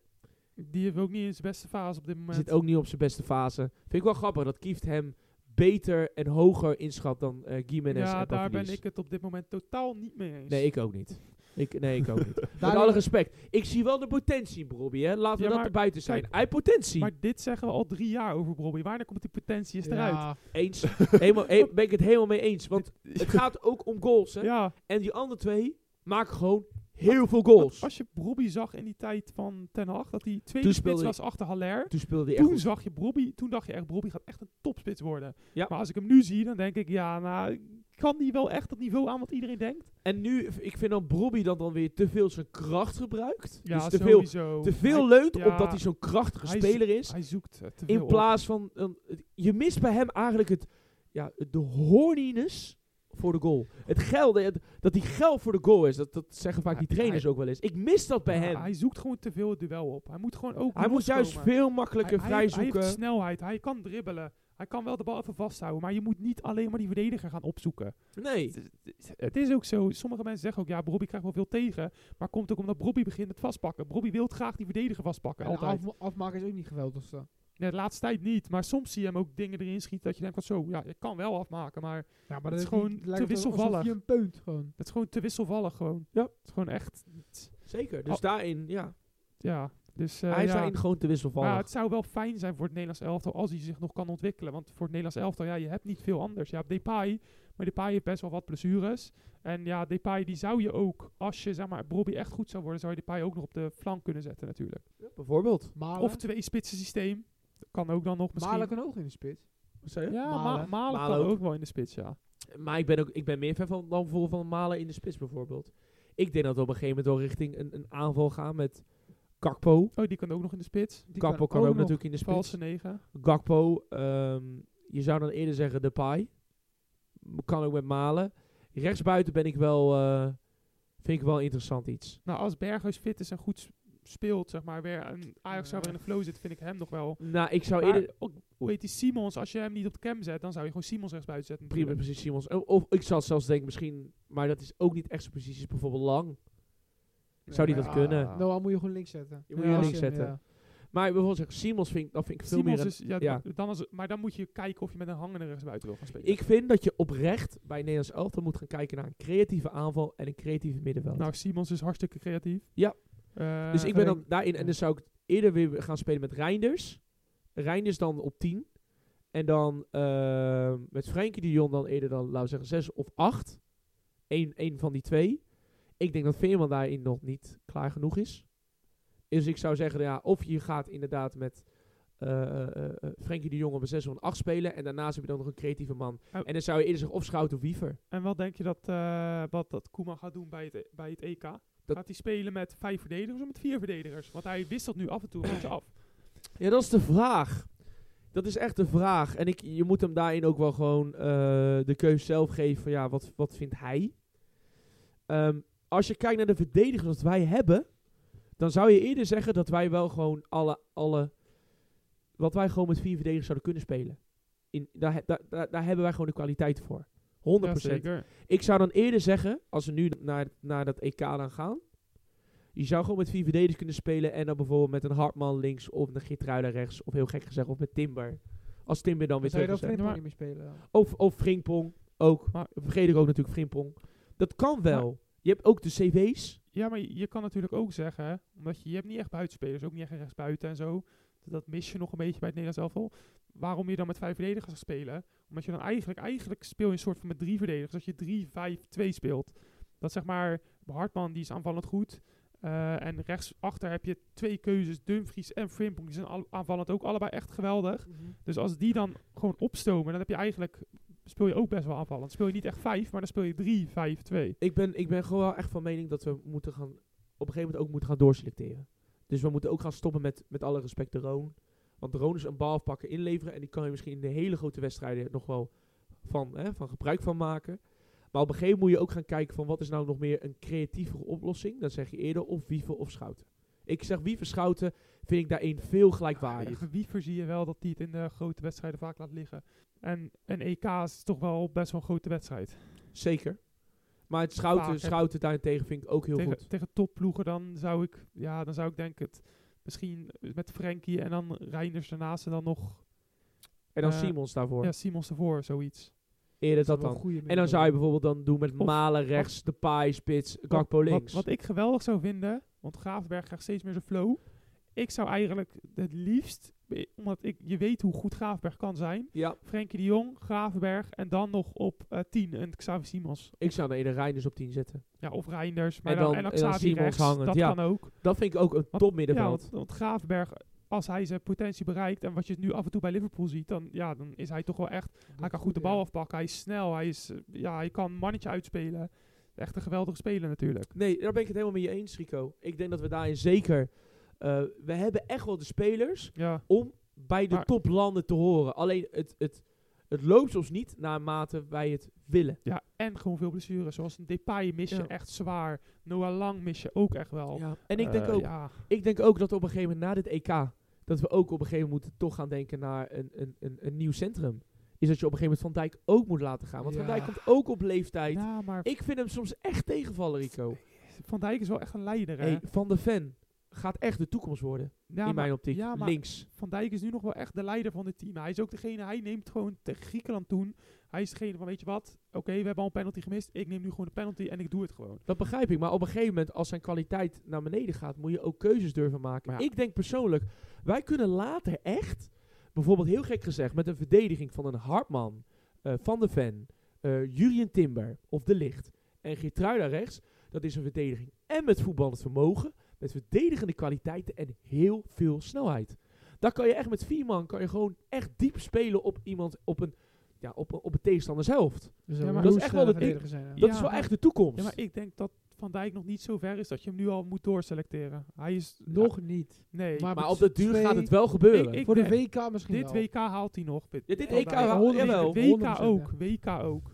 Die heeft ook niet in zijn beste fase op dit moment. zit ook niet op zijn beste fase. Vind ik wel grappig dat Kieft hem beter en hoger inschat dan eh Gimenez ja, en daar ben ik het op dit moment totaal niet mee eens. Nee, ik ook niet. Ik, nee, ik ook niet. Met alle respect. Ik zie wel de potentie in Bobby, hè. Laten we Ja, dat maar er buiten zijn. Hij heeft potentie. Maar dit zeggen we al drie jaar over Bobby. Wanneer komt die potentie eens eruit? Ja, Eens. helemaal, he- ben ik het helemaal mee eens. Want het gaat ook om goals, hè. Ja, En die andere twee maken gewoon heel veel goals. als je Bobby zag in die tijd van Ten Hag, dat hij Toen tweede speelde spits was achter Haller. Toen speelde hij Toen zag je toen dacht je echt, Bobby gaat echt een topspits worden. Ja. Maar als ik hem nu zie, dan denk ik, ja, nou, kan die wel echt het niveau aan wat iedereen denkt? En nu, ik vind dan Bobby dan, dan weer te veel zijn kracht gebruikt. Ja, dus te veel, sowieso. te veel Hij, leunt ja, op dat hij zo'n krachtige hij speler is. hij zoekt eh, te veel In op. plaats van... een- je mist bij hem eigenlijk het, ja, de horniness voor de goal. Het geld, eh, dat hij geld voor de goal is. Dat, dat zeggen vaak die Hij- trainers ook wel eens. Ik mis dat bij Ja, hem. Hij zoekt gewoon te veel het duel op. Hij moet gewoon ook Hij moet juist veel makkelijker Hij- hij heeft- vrijzoeken. Hij heeft snelheid, hij kan dribbelen. Hij kan wel de bal even vasthouden, maar je moet niet alleen maar die verdediger gaan opzoeken. nee. Het- Het is ook zo, sommige mensen zeggen ook, ja, Bobby krijgt wel veel tegen. Maar komt ook omdat Bobby begint met vastpakken. Bobby wil graag die verdediger vastpakken, en altijd. af, afmaken is ook niet geweldig. Zo. De laatste tijd niet, maar soms zie je hem ook dingen erin schieten dat je denkt van zo, ja, ik kan wel afmaken, maar Ja, maar Het is gewoon niet- te wisselvallig. je een punt gewoon. het is gewoon te wisselvallig gewoon. Ja. Het is gewoon echt, Zeker. Dus Oh. daarin, ja. ja. Dus, eh, hij is ja. daarin gewoon te wisselvallig. Maar het zou wel fijn zijn voor het Nederlands elftal als hij zich nog kan ontwikkelen. Want voor het Nederlands elftal, ja, je hebt niet veel anders. Je hebt Depay, maar Depay heeft best wel wat blessures. En ja, Depay die zou je ook, als je zeg maar Bobby echt goed zou worden, zou je Depay ook nog op de flank kunnen zetten natuurlijk. Ja, bijvoorbeeld. Malen, Of twee spitsen systeem. Kan ook dan nog misschien. Malen kan ook in de spits. Wat zei je? ja, Malen. Malen kan ook. ook wel in de spits, ja. Maar ik ben, ook, ik ben meer fan van, dan voor van Malen in de spits bijvoorbeeld. Ik denk dat we op een gegeven moment wel richting een, een aanval gaan met Gakpo. Oh, die kan ook nog in de spits. Die Gakpo kan ook, natuurlijk in de spits. Valse negen. Gakpo, ehm, je zou dan eerder zeggen Depay. Kan ook met Malen. Rechtsbuiten ben ik wel, eh, vind ik wel interessant iets. Nou, als Berghuis fit is en goed speelt, zeg maar, weer en Ajax zou weer in de flow zit, vind ik hem nog wel. Nou, ik zou Maar eerder... ook, hoe heet die Simons? Als je hem niet op de cam zet, dan zou je gewoon Simons rechtsbuiten zetten. Prima, precies Simons. Of ik zou zelfs denken misschien... Maar dat is ook niet echt zijn positie. Is bijvoorbeeld lang. Zou die dat Ja. kunnen? Noah moet je gewoon links zetten. Je moet Ja, je als links zetten. ja. Maar bijvoorbeeld zeggen, Simons vind ik, dat vind ik veel Simons meer... is, ja, ja. Dan is, maar dan moet je kijken of je met een hangende rechtsbuiten wil gaan spelen. Ik vind dat je oprecht bij Nederlands elftal moet gaan kijken naar een creatieve aanval en een creatieve middenveld. nou, Simons is hartstikke creatief. Ja. Eh, dus ik ben dan daarin, en dan zou ik eerder weer gaan spelen met Reinders. Reinders dan op 10. En dan eh, met Frenkie de Jong dan eerder dan, laten we zeggen, 6 of 8. Eén, één van die twee. Ik denk dat Veerman daarin nog niet klaar genoeg is. Dus ik zou zeggen, ja, of je gaat inderdaad met eh, Frenkie de Jong op een 6 of een 8 spelen. En daarnaast heb je dan nog een creatieve man. Oh. En dan zou je eerder zeggen of Schout of Wiever. En wat denk je dat, eh, wat dat Koeman gaat doen bij het, bij het EK? Dat- Gaat hij spelen met vijf verdedigers of met vier verdedigers? Want hij wisselt nu af en toe een beetje af. Ja, dat is de vraag. Dat is echt de vraag. En ik, je moet hem daarin ook wel gewoon eh, de keuze zelf geven van ja, wat, wat vindt hij? Ehm, als je kijkt naar de verdedigers dat wij hebben, dan zou je eerder zeggen dat wij wel gewoon alle, alle wat wij gewoon met vier verdedigers zouden kunnen spelen. In, daar, daar, daar hebben wij gewoon de kwaliteit voor. 100%. Ja, zeker. Ik zou dan eerder zeggen, als we nu naar, naar dat EK dan gaan. Je zou gewoon met vier verdedigers kunnen spelen. En dan bijvoorbeeld met een Hartman links of een Gitruida rechts. Of heel gek gezegd, of met Timber. Als Timber dan weer zou je terug dan is. hè. Frimpong niet meer spelen? Of, of Frimpong ook. Maar- Vergeet ik ook natuurlijk Frimpong. Dat kan wel. je hebt ook de CV's. Ja, maar je, je kan natuurlijk ook zeggen, omdat je, je hebt niet echt buitenspelers, ook niet echt rechtsbuiten en zo. Dat mis je nog een beetje bij het Nederlands elftal. Waarom je dan met vijf verdedigers gaat spelen? Omdat je dan eigenlijk, eigenlijk speel je een soort van met drie verdedigers. Dat je 3-5-2 speelt. Dat zeg maar, Hartman die is aanvallend goed. Eh, en rechtsachter heb je twee keuzes, Dumfries en Frimpong. Die zijn al, aanvallend ook allebei echt geweldig. Dus als die dan gewoon opstomen, dan heb je eigenlijk, speel je ook best wel aanvallend. Speel je niet echt vijf, maar dan speel je 3-5-2. Ik ben, ik ben gewoon wel echt van mening dat we moeten gaan, op een gegeven moment ook moeten gaan doorselecteren. Dus we moeten ook gaan stoppen met, met alle respect de Roon. Want is een bal afpakken, inleveren. En die kan je misschien in de hele grote wedstrijden nog wel van, hè, van gebruik van maken. Maar op een gegeven moment moet je ook gaan kijken van wat is nou nog meer een creatievere oplossing. Dan zeg je eerder of Wiever of Schouten. Ik zeg Wiever Schouten vind ik daarin veel gelijkwaardig. Ja, Wiever zie je wel dat hij het in de grote wedstrijden vaak laat liggen. En een EK is toch wel best wel een grote wedstrijd. Zeker. Maar het Schouten, Vaak. Schouten daarentegen vind ik ook heel tegen, goed. tegen topploegen dan zou ik, ja, dan zou ik denk het misschien met Frenkie en dan Reinders daarnaast en dan nog En dan eh, Simons daarvoor. ja, Simons ervoor, zoiets. Eerder Dat dat dan. En dan zou je bijvoorbeeld dan doen met Of- Malen rechts, de Paai spits, Gakpo links. Wat, wat ik geweldig zou vinden, want Gravenberg krijgt steeds meer zijn flow. Ik zou eigenlijk het liefst, omdat ik, je weet hoe goed Gravenberg kan zijn, ja, Frenkie de Jong, Gravenberg en dan nog op eh 10 een Xavi Simons. ik zou eerder Reinders op 10 zetten. Ja, of Reinders, maar En dan, dan- en dan en dan Xavi Simons rechts, hangend, dat ja. kan ook. Dat vind ik ook een top Ja, middenveld. want, want Gravenberg, als hij zijn potentie bereikt en wat je nu af en toe bij Liverpool ziet, dan, ja, dan is hij toch wel echt, hij kan goed de bal ja. afpakken, hij is snel, hij, is, eh, ja, hij kan mannetje uitspelen. Echt een geweldige speler natuurlijk. Nee, daar ben ik het helemaal mee eens, Rico. Ik denk dat we daarin zeker... eh, we hebben echt wel de spelers Ja, om bij de Maar- toplanden te horen. Alleen het, het, het loopt soms niet naarmate wij het willen. ja, en gewoon veel blessures, zoals een Depay mis je Ja. echt zwaar. Noah Lang mis je ook echt wel. Ja. En ik denk, Eh, ook, Ja, ik denk ook dat op een gegeven moment na dit EK... dat we ook op een gegeven moment moeten toch gaan denken naar een, een, een, een nieuw centrum. Is dat je op een gegeven moment Van Dijk ook moet laten gaan. Want Van. Dijk komt ook op leeftijd. ja, maar Ik vind hem soms echt tegenvallen, Rico. Van Dijk is wel echt een leider, hè? Hey, van de Ven gaat echt de toekomst worden. ja, in maar mijn optiek. ja, Links. Van Dijk is nu nog wel echt de leider van het team. Hij is ook degene, hij neemt gewoon tegen Griekenland toen. Hij is degene van, weet je wat, oké, we hebben al een penalty gemist. Ik neem nu gewoon de penalty en ik doe het gewoon. Dat begrijp ik. Maar op een gegeven moment, als zijn kwaliteit naar beneden gaat, moet je ook keuzes durven maken. Maar ja. Ik denk persoonlijk, wij kunnen later echt, bijvoorbeeld heel gek gezegd, met een verdediging van een Hartman, eh, Van de Ven, Jurien Timber of De Licht en Geertruida rechts. Dat is een verdediging en met voetballend vermogen, met verdedigende kwaliteiten en heel veel snelheid. Daar kan je echt met vier man, kan je gewoon echt diep spelen op iemand, op een, ja, op, een- op een tegenstanders helft. Dus Ja, een maar dat is echt wel de- zijn. ja. Dat Ja, is wel echt de toekomst. Ja, maar ik denk dat Van Dijk nog niet zo ver is dat je hem nu al moet doorselecteren. Hij is... Nog niet. Nee, Maar op de duur gaat het wel gebeuren. Ik- ik- Voor de. WK misschien dit wel. WK haalt hij nog. Ja, dit Van EK, Dijk, wel, 100%, jawel. WK 100%, ook. WK ook.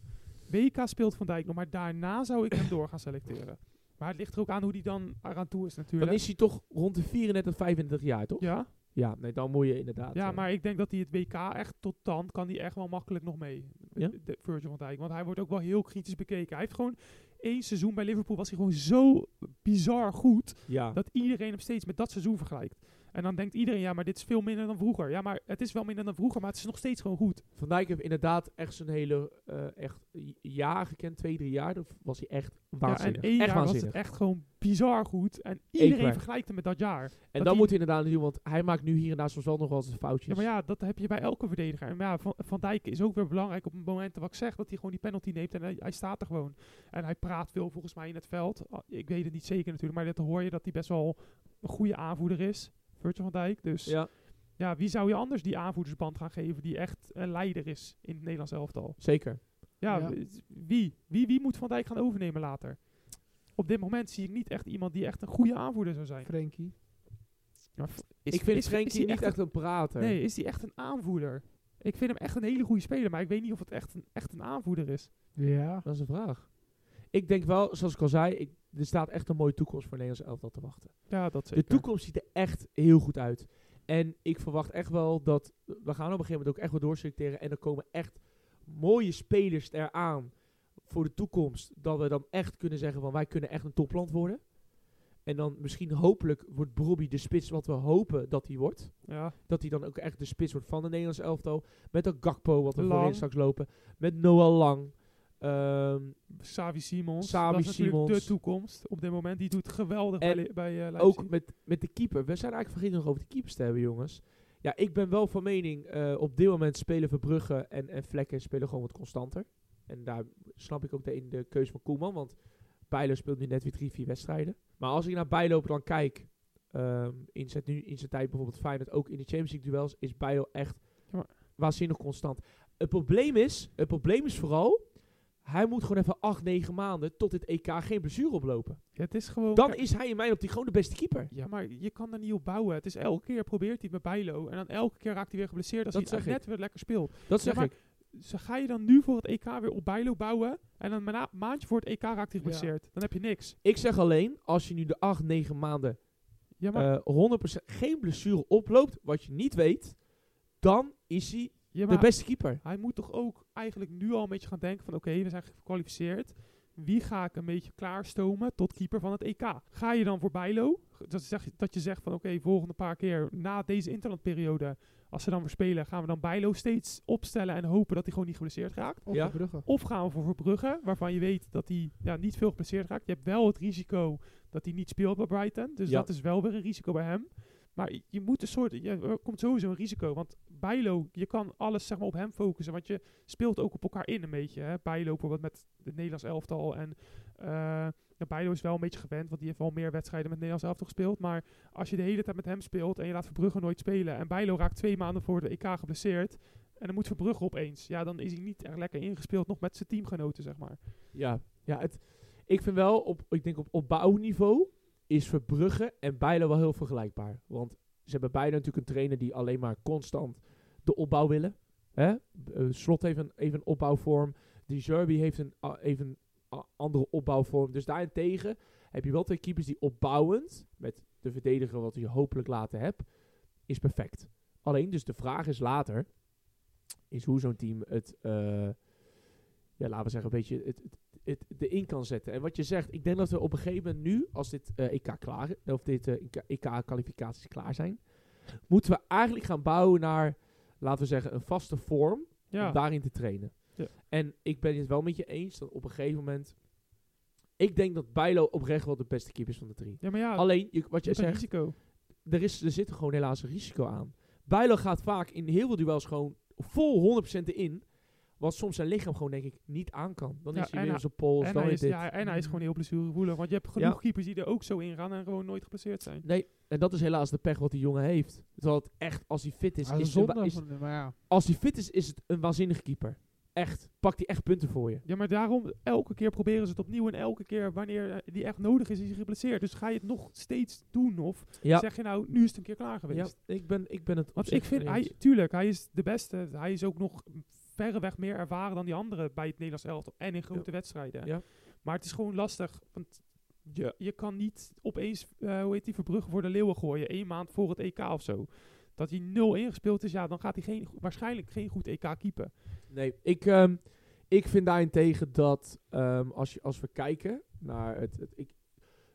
WK speelt Van Dijk nog, maar daarna zou ik hem door gaan selecteren. Maar het ligt er ook aan hoe hij dan eraan toe is natuurlijk. Dan is hij toch rond de 34, 35 jaar, toch? ja, Ja, nee, dan moet je inderdaad... ja, eh, maar ik denk dat hij het WK echt tot dan kan hij echt wel makkelijk nog mee. Ja? De, de Virgil van Dijk. Want hij wordt ook wel heel kritisch bekeken. Hij heeft gewoon één seizoen bij Liverpool was hij gewoon zo bizar goed ja. dat iedereen hem steeds met dat seizoen vergelijkt. En dan denkt iedereen, ja, maar dit is veel minder dan vroeger. Ja, maar het is wel minder dan vroeger, maar het is nog steeds gewoon goed. Van Dijk heeft inderdaad echt zijn hele eh, echt jaar gekend, twee, drie jaar. Dan was hij echt Ja, waanzinnig. en één echt jaar was waanzinnig. het echt gewoon bizar goed. En iedereen vergelijkt hem met dat jaar. en dat dan moet hij inderdaad doen, want hij maakt nu hier en daar soms wel nog wel eens foutjes. Ja, maar ja, dat heb je bij elke verdediger. En ja, Van, Van Dijk is ook weer belangrijk op het moment wat ik zeg, dat hij gewoon die penalty neemt en hij, hij staat er gewoon. En hij praat veel volgens mij in het veld. Ah, Ik weet het niet zeker natuurlijk, maar dat hoor je dat hij best wel een goede aanvoerder is, Virgil van Dijk. Dus ja. Ja, wie zou je anders die aanvoerdersband gaan geven die echt een leider is in het Nederlands elftal? zeker. Ja, Ja. w- wie? wie? Wie moet Van Dijk gaan overnemen later? Op dit moment zie ik niet echt iemand die echt een goede aanvoerder zou zijn. Frenkie. Is- ik vind Frenkie hij niet echt een prater. Nee, is hij echt een aanvoerder? Ik vind hem echt een hele goede speler, maar ik weet niet of het echt een, echt een aanvoerder is. Ja. Dat is een vraag. Ik denk wel, zoals ik al zei, ik, er staat echt een mooie toekomst voor Nederlands elftal te wachten. Ja, dat zeker. De toekomst ziet er echt heel goed uit. En ik verwacht echt wel dat... We gaan op een gegeven moment ook echt wel doorselecteren. En er komen echt mooie spelers eraan voor de toekomst. Dat we dan echt kunnen zeggen van wij kunnen echt een topland worden. En dan misschien hopelijk wordt Brobby de spits wat we hopen dat hij wordt. Ja, Dat hij dan ook echt de spits wordt van de Nederlandse elftal. Met dat Gakpo wat we Lang. voorin straks lopen. Met Noah Lang. Ehm, Savi Simons. Savi dat is Simons. de toekomst. Op dit moment, die doet geweldig En bij, bij eh, ook met, met de keeper. We zijn eigenlijk vergeten nog over de keepers te hebben, jongens. Ja, ik ben wel van mening, eh, op dit moment spelen Verbrugge en, en Vlekken spelen gewoon wat constanter. En daar snap ik ook de, in de keuze van Koeman, want Bijlo speelt nu net weer drie, vier wedstrijden. Maar als ik naar Bijlo dan kijk, ehm, in, zijn, nu, in zijn tijd bijvoorbeeld Feyenoord, ook in de Champions League duels, is Bijlo echt Ja, waanzinnig constant. Het probleem is, het probleem is vooral, hij moet gewoon even acht, negen maanden tot dit EK geen blessure oplopen. Ja, het is gewoon... Dan is hij in mijn optiek gewoon de beste keeper. Ja, maar je kan er niet op bouwen. Het is elke keer probeert hij het met Bijlo. En dan elke keer raakt hij weer geblesseerd als Dat hij net weer lekker speelt. Dat zeg ik. Dus ga je dan nu voor het EK weer op Bijlo bouwen. En dan een maandje voor het EK raakt hij Ja. geblesseerd. Dan heb je niks. Ik zeg alleen, als je nu de 8, 9 maanden Ja, maar, eh 100% geen blessure oploopt, wat je niet weet, dan is hij ja, de beste keeper. hij moet toch ook eigenlijk nu al een beetje gaan denken van... Oké, we zijn gekwalificeerd. Wie ga ik een beetje klaarstomen tot keeper van het EK? Ga je dan voor Bijlo? Dat, zeg, dat je zegt van oké, volgende paar keer na deze interlandperiode... Als ze dan weer spelen, gaan we dan Bijlo steeds opstellen en hopen dat hij gewoon niet geblesseerd raakt. Of Ja. Of gaan we voor Verbrugge, waarvan je weet dat hij ja, niet veel geblesseerd raakt. Je hebt wel het risico dat hij niet speelt bij Brighton. Dus Ja. dat is wel weer een risico bij hem. Maar je- moet een soort, je, er komt sowieso een risico. Want Bijlo, je kan alles zeg maar, op hem focussen. Want je speelt ook op elkaar in een beetje. Hè? Bijlo bijvoorbeeld met het Nederlands elftal. En ja, Bijlo is wel een beetje gewend, want die heeft wel meer wedstrijden met Nederlands elftal gespeeld. Maar als je de hele tijd met hem speelt en je laat Verbrugge nooit spelen. En Bijlo raakt twee maanden voor de EK geblesseerd. En dan moet Verbrugge opeens. Ja, dan is hij niet echt lekker ingespeeld nog met zijn teamgenoten, zeg maar. Ja, ja het, ik vind wel, op, ik denk op opbouwniveau is Verbrugge en Bijlo wel heel vergelijkbaar. Want ze hebben beide natuurlijk een trainer die alleen maar constant de opbouw willen. Hè? Eh, Slot heeft een, even een opbouwvorm. Die Zerbi heeft een even andere opbouwvorm. Dus daarentegen heb je wel twee keepers die opbouwend, met de verdediger wat je hopelijk later hebt, is perfect. Alleen, dus de vraag is later, is hoe zo'n team het, eh, ja, laten we zeggen, een beetje het, het erin kan zetten. En wat je zegt, ik denk dat we op een gegeven moment nu, als dit eh, EK klaar of dit eh, EK-kwalificaties klaar zijn, moeten we eigenlijk gaan bouwen naar, laten we zeggen, een vaste vorm Ja, om daarin te trainen. Ja. En ik ben het wel met je eens dat op een gegeven moment, ik denk dat Bijlo oprecht wel de beste keeper is van de drie. ja maar ja, Alleen, je, wat je zegt, risico. er, is, er zit gewoon helaas een risico aan. Bijlo gaat vaak in heel veel duels gewoon vol 100% erin. Wat soms zijn lichaam gewoon, denk ik, niet aan kan. Dan Ja, is hij weer zijn pols, En dan hij, is, dit. ja, en hij is gewoon heel blessuregevoelig. Want je hebt genoeg Ja. keepers die er ook zo in gaan en gewoon nooit geblesseerd zijn. Nee, en dat is helaas de pech wat die jongen heeft. Terwijl het echt, als hij fit is, Ah, is is, zonde ja. als hij fit is, is het een waanzinnige keeper. Echt. Pakt hij echt punten voor je. Ja, maar daarom, elke keer proberen ze het opnieuw. En elke keer wanneer eh, die echt nodig is, is hij geblesseerd. Dus ga je het nog steeds doen? Of Ja, zeg je nou, nu is het een keer klaar ja geweest? ik, ben, ik ben het op Want zich ik vind, hij, tuurlijk, hij is de beste. Hij is ook nog verreweg meer ervaren dan die anderen bij het Nederlands elftal. En in grote wedstrijden. Ja. Maar het is gewoon lastig. Want je, je kan niet opeens, eh, hoe heet die, Verbrugge voor de leeuwen gooien. één maand voor het EK of zo. Dat hij nul ingespeeld is, ja, dan gaat hij geen, waarschijnlijk geen goed EK keepen. Nee, ik, ehm, ik vind daarentegen dat ehm, als, je, als we kijken naar het... het ik,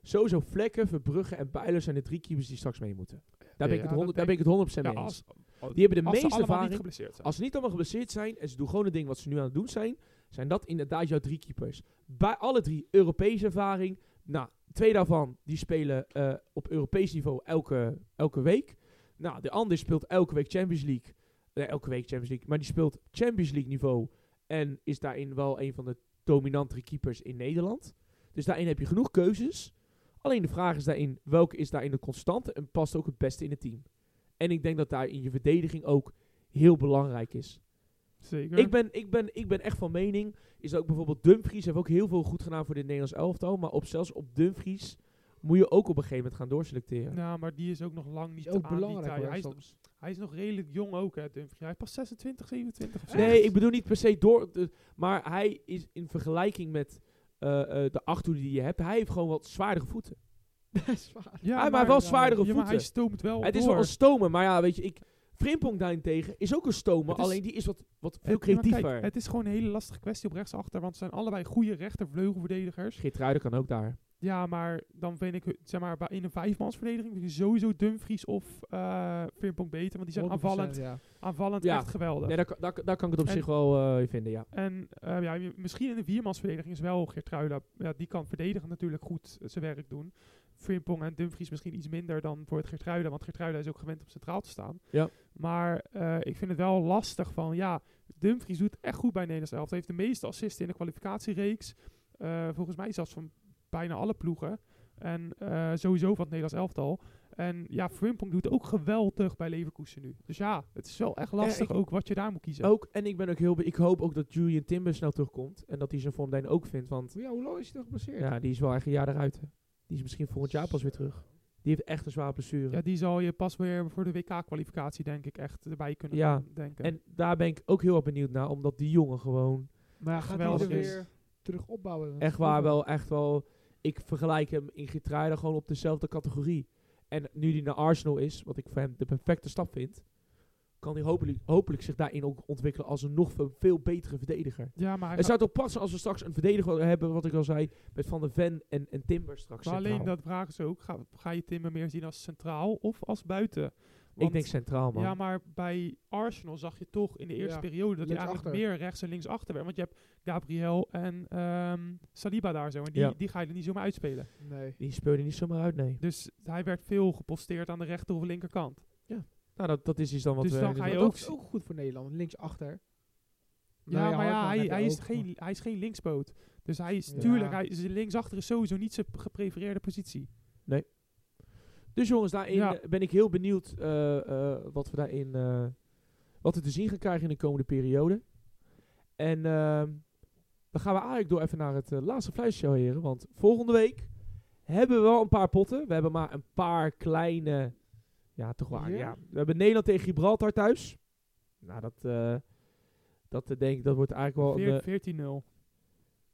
sowieso Vlekken, Verbrugge en Bijlo zijn de drie keepers die straks mee moeten. Daar ben ik het dat 100, daar ben ik het 100% Ja, mee eens. Als, Die hebben de als meeste ervaring. Als ze niet allemaal geblesseerd zijn en ze doen gewoon het ding wat ze nu aan het doen zijn, zijn dat inderdaad jouw drie keepers. Bij alle drie Europese ervaring. Nou, twee daarvan die spelen eh, op Europees niveau elke, elke week. Nou, de ander speelt elke week Champions League. Nee, elke week Champions League. Maar die speelt Champions League niveau. En is daarin wel een van de dominantere keepers in Nederland. Dus daarin heb je genoeg keuzes. Alleen de vraag is daarin, welke is daarin de constante en past ook het beste in het team? En ik denk dat daar in je verdediging ook heel belangrijk is. Zeker. Ik ben, ik, ben, ik ben echt van mening, is dat ook bijvoorbeeld Dumfries heeft ook heel veel goed gedaan voor dit Nederlands elftal. Maar op, zelfs op Dumfries moet je ook op een gegeven moment gaan doorselecteren. Nou, maar die is ook nog lang niet ook aan die belangrijk Hij is, soms. hij is nog redelijk jong ook, hè, Dumfries. Hij is pas 26, 27 of zo. Nee, ik bedoel niet per se door. de- maar hij is in vergelijking met eh, eh, de achterhoede die je hebt, hij heeft gewoon wat zwaardere voeten. Zwaar. Ja, heeft wel zwaardere ja, maar hij voeten. stoomt wel het is door. wel een stomer, maar ja, weet je, ik, Frimpong daarentegen is ook een is- alleen die is wat, wat veel Het- maar creatiever. Kijk, het is gewoon een hele lastige kwestie op rechtsachter, want het zijn allebei goede rechtervleugelverdedigers. Geertruiden kan ook daar. Ja, maar dan vind ik, zeg maar, bij- in een vijfmansverdediging vind ik sowieso Dumfries of eh Frimpong beter, want die zijn 100%, aanvallend, Ja. aanvallend Ja. echt geweldig. Nee, daar, kan- daar, daar kan ik het op En- zich wel eh, vinden, ja. En eh, ja, je- misschien in een viermansverdediging is wel Geertruida, ja, die kan verdedigen natuurlijk goed zijn werk doen. Frimpong en Dumfries misschien iets minder dan voor het Geertruida, want Geertruida is ook gewend om centraal te staan. Ja. Maar eh, ik vind het wel lastig van, ja, Dumfries doet echt goed bij Nederlands elftal. Hij heeft de meeste assisten in de kwalificatiereeks. Eh, volgens mij zelfs van bijna alle ploegen. En eh, sowieso van het Nederlands elftal. En ja, Frimpong doet ook geweldig bij Leverkusen nu. Dus ja, het is wel echt lastig ik- ook wat je daar moet kiezen. Ook, en ik ben ook heel, ik hoop ook dat Julian Timber snel terugkomt. En dat hij zijn vorm daarin ook vindt, want Ja, hoe lang is hij toch geblesseerd? ja, die is wel echt een jaar eruit. Die is misschien volgend jaar pas weer terug. Die heeft echt een zware blessure. Ja, die zal je pas weer voor de WK-kwalificatie denk ik echt erbij kunnen Ja, gaan denken. En daar ben ik ook heel erg benieuwd naar, omdat die jongen gewoon Maar ja, gaat hij er weer terug opbouwen? echt waar wel, echt wel... Ik vergelijk hem in Geertruida gewoon op dezelfde categorie. En nu die naar Arsenal is, wat ik voor hem de perfecte stap vind, kan hij hopelijk, hopelijk zich daarin ook ontwikkelen als een nog veel, betere verdediger. ja, maar, Het zou toch passen als we straks een verdediger hebben, wat ik al zei, met Van der Ven en, en Timber straks maar alleen centraal. dat vragen ze ook. Ga, ga je Timmer meer zien als centraal of als buiten? ik denk centraal, man. Ja, maar bij Arsenal zag je toch in de eerste Ja, periode dat hij eigenlijk meer rechts en links achter werd. Want je hebt Gabriel en ehm, Saliba daar zo. En die, Ja. die ga je er niet zomaar uitspelen. Nee. Die speelde niet zomaar uit, nee. Dus hij werd veel geposteerd aan de rechter of linkerkant. Nou, dat, dat is iets dan wat Dus we... dan ga je ook is goed voor Nederland. Linksachter. Ja, maar ja, hij, hij, is geen, hij is geen linksboot. Dus hij is, Ja. tuurlijk, hij, zijn linksachter is sowieso niet zijn geprefereerde positie. Dus jongens, daarin Ja. eh, ben ik heel benieuwd eh, eh, wat we daarin... eh, wat we te zien gaan krijgen in de komende periode. En ehm, dan gaan we eigenlijk door even naar het laatste fluitshow, heren. Want volgende week hebben we wel een paar potten. We hebben maar een paar kleine... Ja, toch waar. Ja? Ja. We hebben Nederland tegen Gibraltar thuis. Nou, dat... eh, dat eh, denk ik, dat wordt eigenlijk wel... een, Veer- eh, 14-0.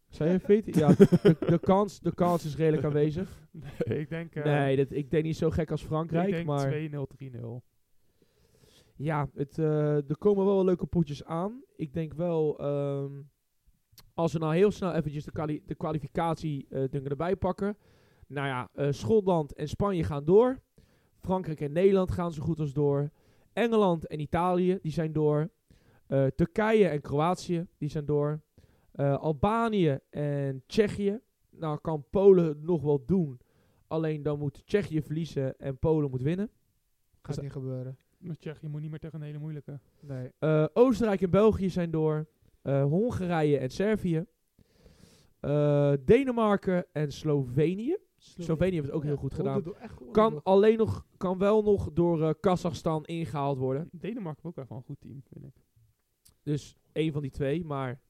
Zei je 14? Ja, de, de, kans, de kans is redelijk aanwezig. Nee, ik denk, eh, nee, dat, ik denk niet zo gek als Frankrijk. ik denk maar 2-0, 3-0. ja, het, eh, er komen wel leuke potjes aan. Ik denk wel, ehm, als we nou heel snel eventjes de, kwali de kwalificatie dingen erbij pakken. Nou ja, eh, Schotland en Spanje gaan door. Frankrijk en Nederland gaan zo goed als door. Engeland en Italië, die zijn door. Eh, Turkije en Kroatië, die zijn door. Eh, Albanië en Tsjechië. Nou kan Polen het nog wel doen. Alleen dan moet Tsjechië verliezen en Polen moet winnen. Gaat niet gebeuren. Met Tsjechië moet niet meer tegen een hele moeilijke. Nee. Eh, Oostenrijk en België zijn door. Eh, Hongarije en Servië. Eh, Denemarken en Slovenië. Slovenië heeft het ook heel goed gedaan. Kan alleen nog, kan wel nog door eh, Kazachstan ingehaald worden. Denemarken heeft ook wel gewoon een goed team, vind ik. Dus één van die twee, maar...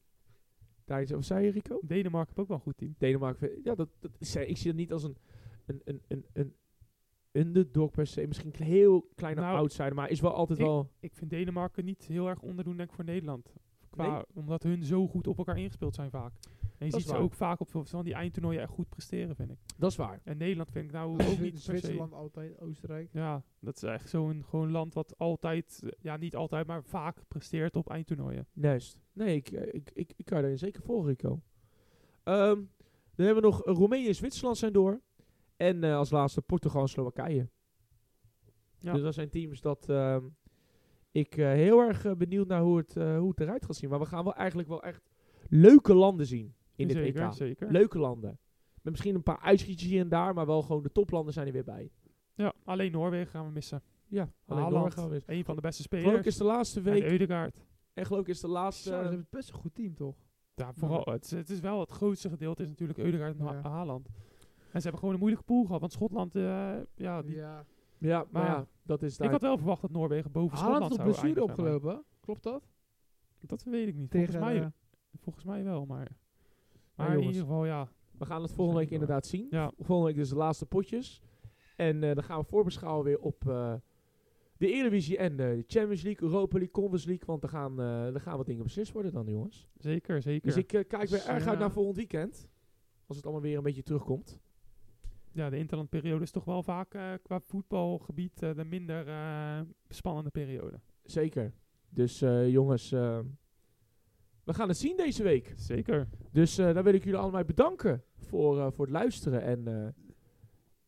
Daar is, wat zei je, Rico? Denemarken heeft ook wel een goed team. Denemarken, ja, dat, ik zie dat niet als een, een, een, een, een underdog per se. Misschien een heel kleine Nou, outsider, maar is wel altijd ik- wel... Ik vind Denemarken niet heel erg onderdoen, denk ik, voor Nederland. Qua, Nee? Omdat hun zo goed op elkaar ingespeeld zijn vaak. En je Dat ziet is ze ook vaak op van die eindtoernooien echt goed presteren, vind ik. Dat is waar. En Nederland vind ik nou ook niet per se... Zwitserland altijd, Oostenrijk. Ja, dat is echt zo'n gewoon land wat altijd, ja niet altijd, maar vaak presteert op eindtoernooien. Juist. Nee, ik, eh, ik, ik, ik kan je daarin zeker volgen, Rico. Ehm, dan hebben we nog Roemenië en Zwitserland zijn door. En eh, als laatste Portugal en Slowakije. Ja. Dus dat zijn teams dat ehm, ik eh, heel erg benieuwd naar hoe het, hoe het eruit gaat zien. Maar we gaan wel eigenlijk wel echt leuke landen zien in dit zeker, EK. Zeker. Leuke landen. Met misschien een paar uitschietjes hier en daar, maar wel gewoon de toplanden zijn er weer bij. Ja, alleen Noorwegen gaan we missen. Ja, alleen Haaland, door gaan we weer. Een van de beste Geloof ik spelers. is de laatste En week, Eudegaard. en geloof ik is de Zo, laatste... ze hebben best een goed team, toch? Ja, vooral, het, is- het is wel het grootste gedeelte is natuurlijk Eudegaard en Ha-. Haaland. En ze hebben gewoon een moeilijke pool gehad. Want Schotland, eh, ja, die, Ja. ja, maar maar- ja, dat is ik daar. had wel verwacht dat Noorwegen boven Haaland Schotland zou blessure maar opgelopen. Klopt dat? Dat weet ik niet. Tegen, volgens, mij, eh, volgens mij wel, maar... Maar in ieder geval, ja. We gaan het volgende week inderdaad zien. Ja, Volgende week dus de laatste potjes. En eh, dan gaan we voorbeschouwen weer op eh, de Eredivisie en de Champions League, Europa League, Conference League. Want er gaan, eh er gaan wat dingen beslist worden dan, jongens. zeker, zeker. Dus ik eh, kijk weer Dus, erg uit eh, naar volgend weekend. Als het allemaal weer een beetje terugkomt. ja, de interlandperiode is toch wel vaak eh, qua voetbalgebied eh, de minder eh, spannende periode. Zeker. Dus eh, jongens, eh, we gaan het zien deze week. Zeker. Dus eh dan wil ik jullie allemaal bedanken voor, eh, voor het luisteren. En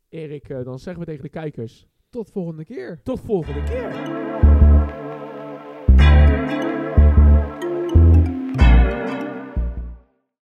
eh, Erik, eh, dan zeggen we tegen de kijkers, Tot volgende keer. tot volgende keer.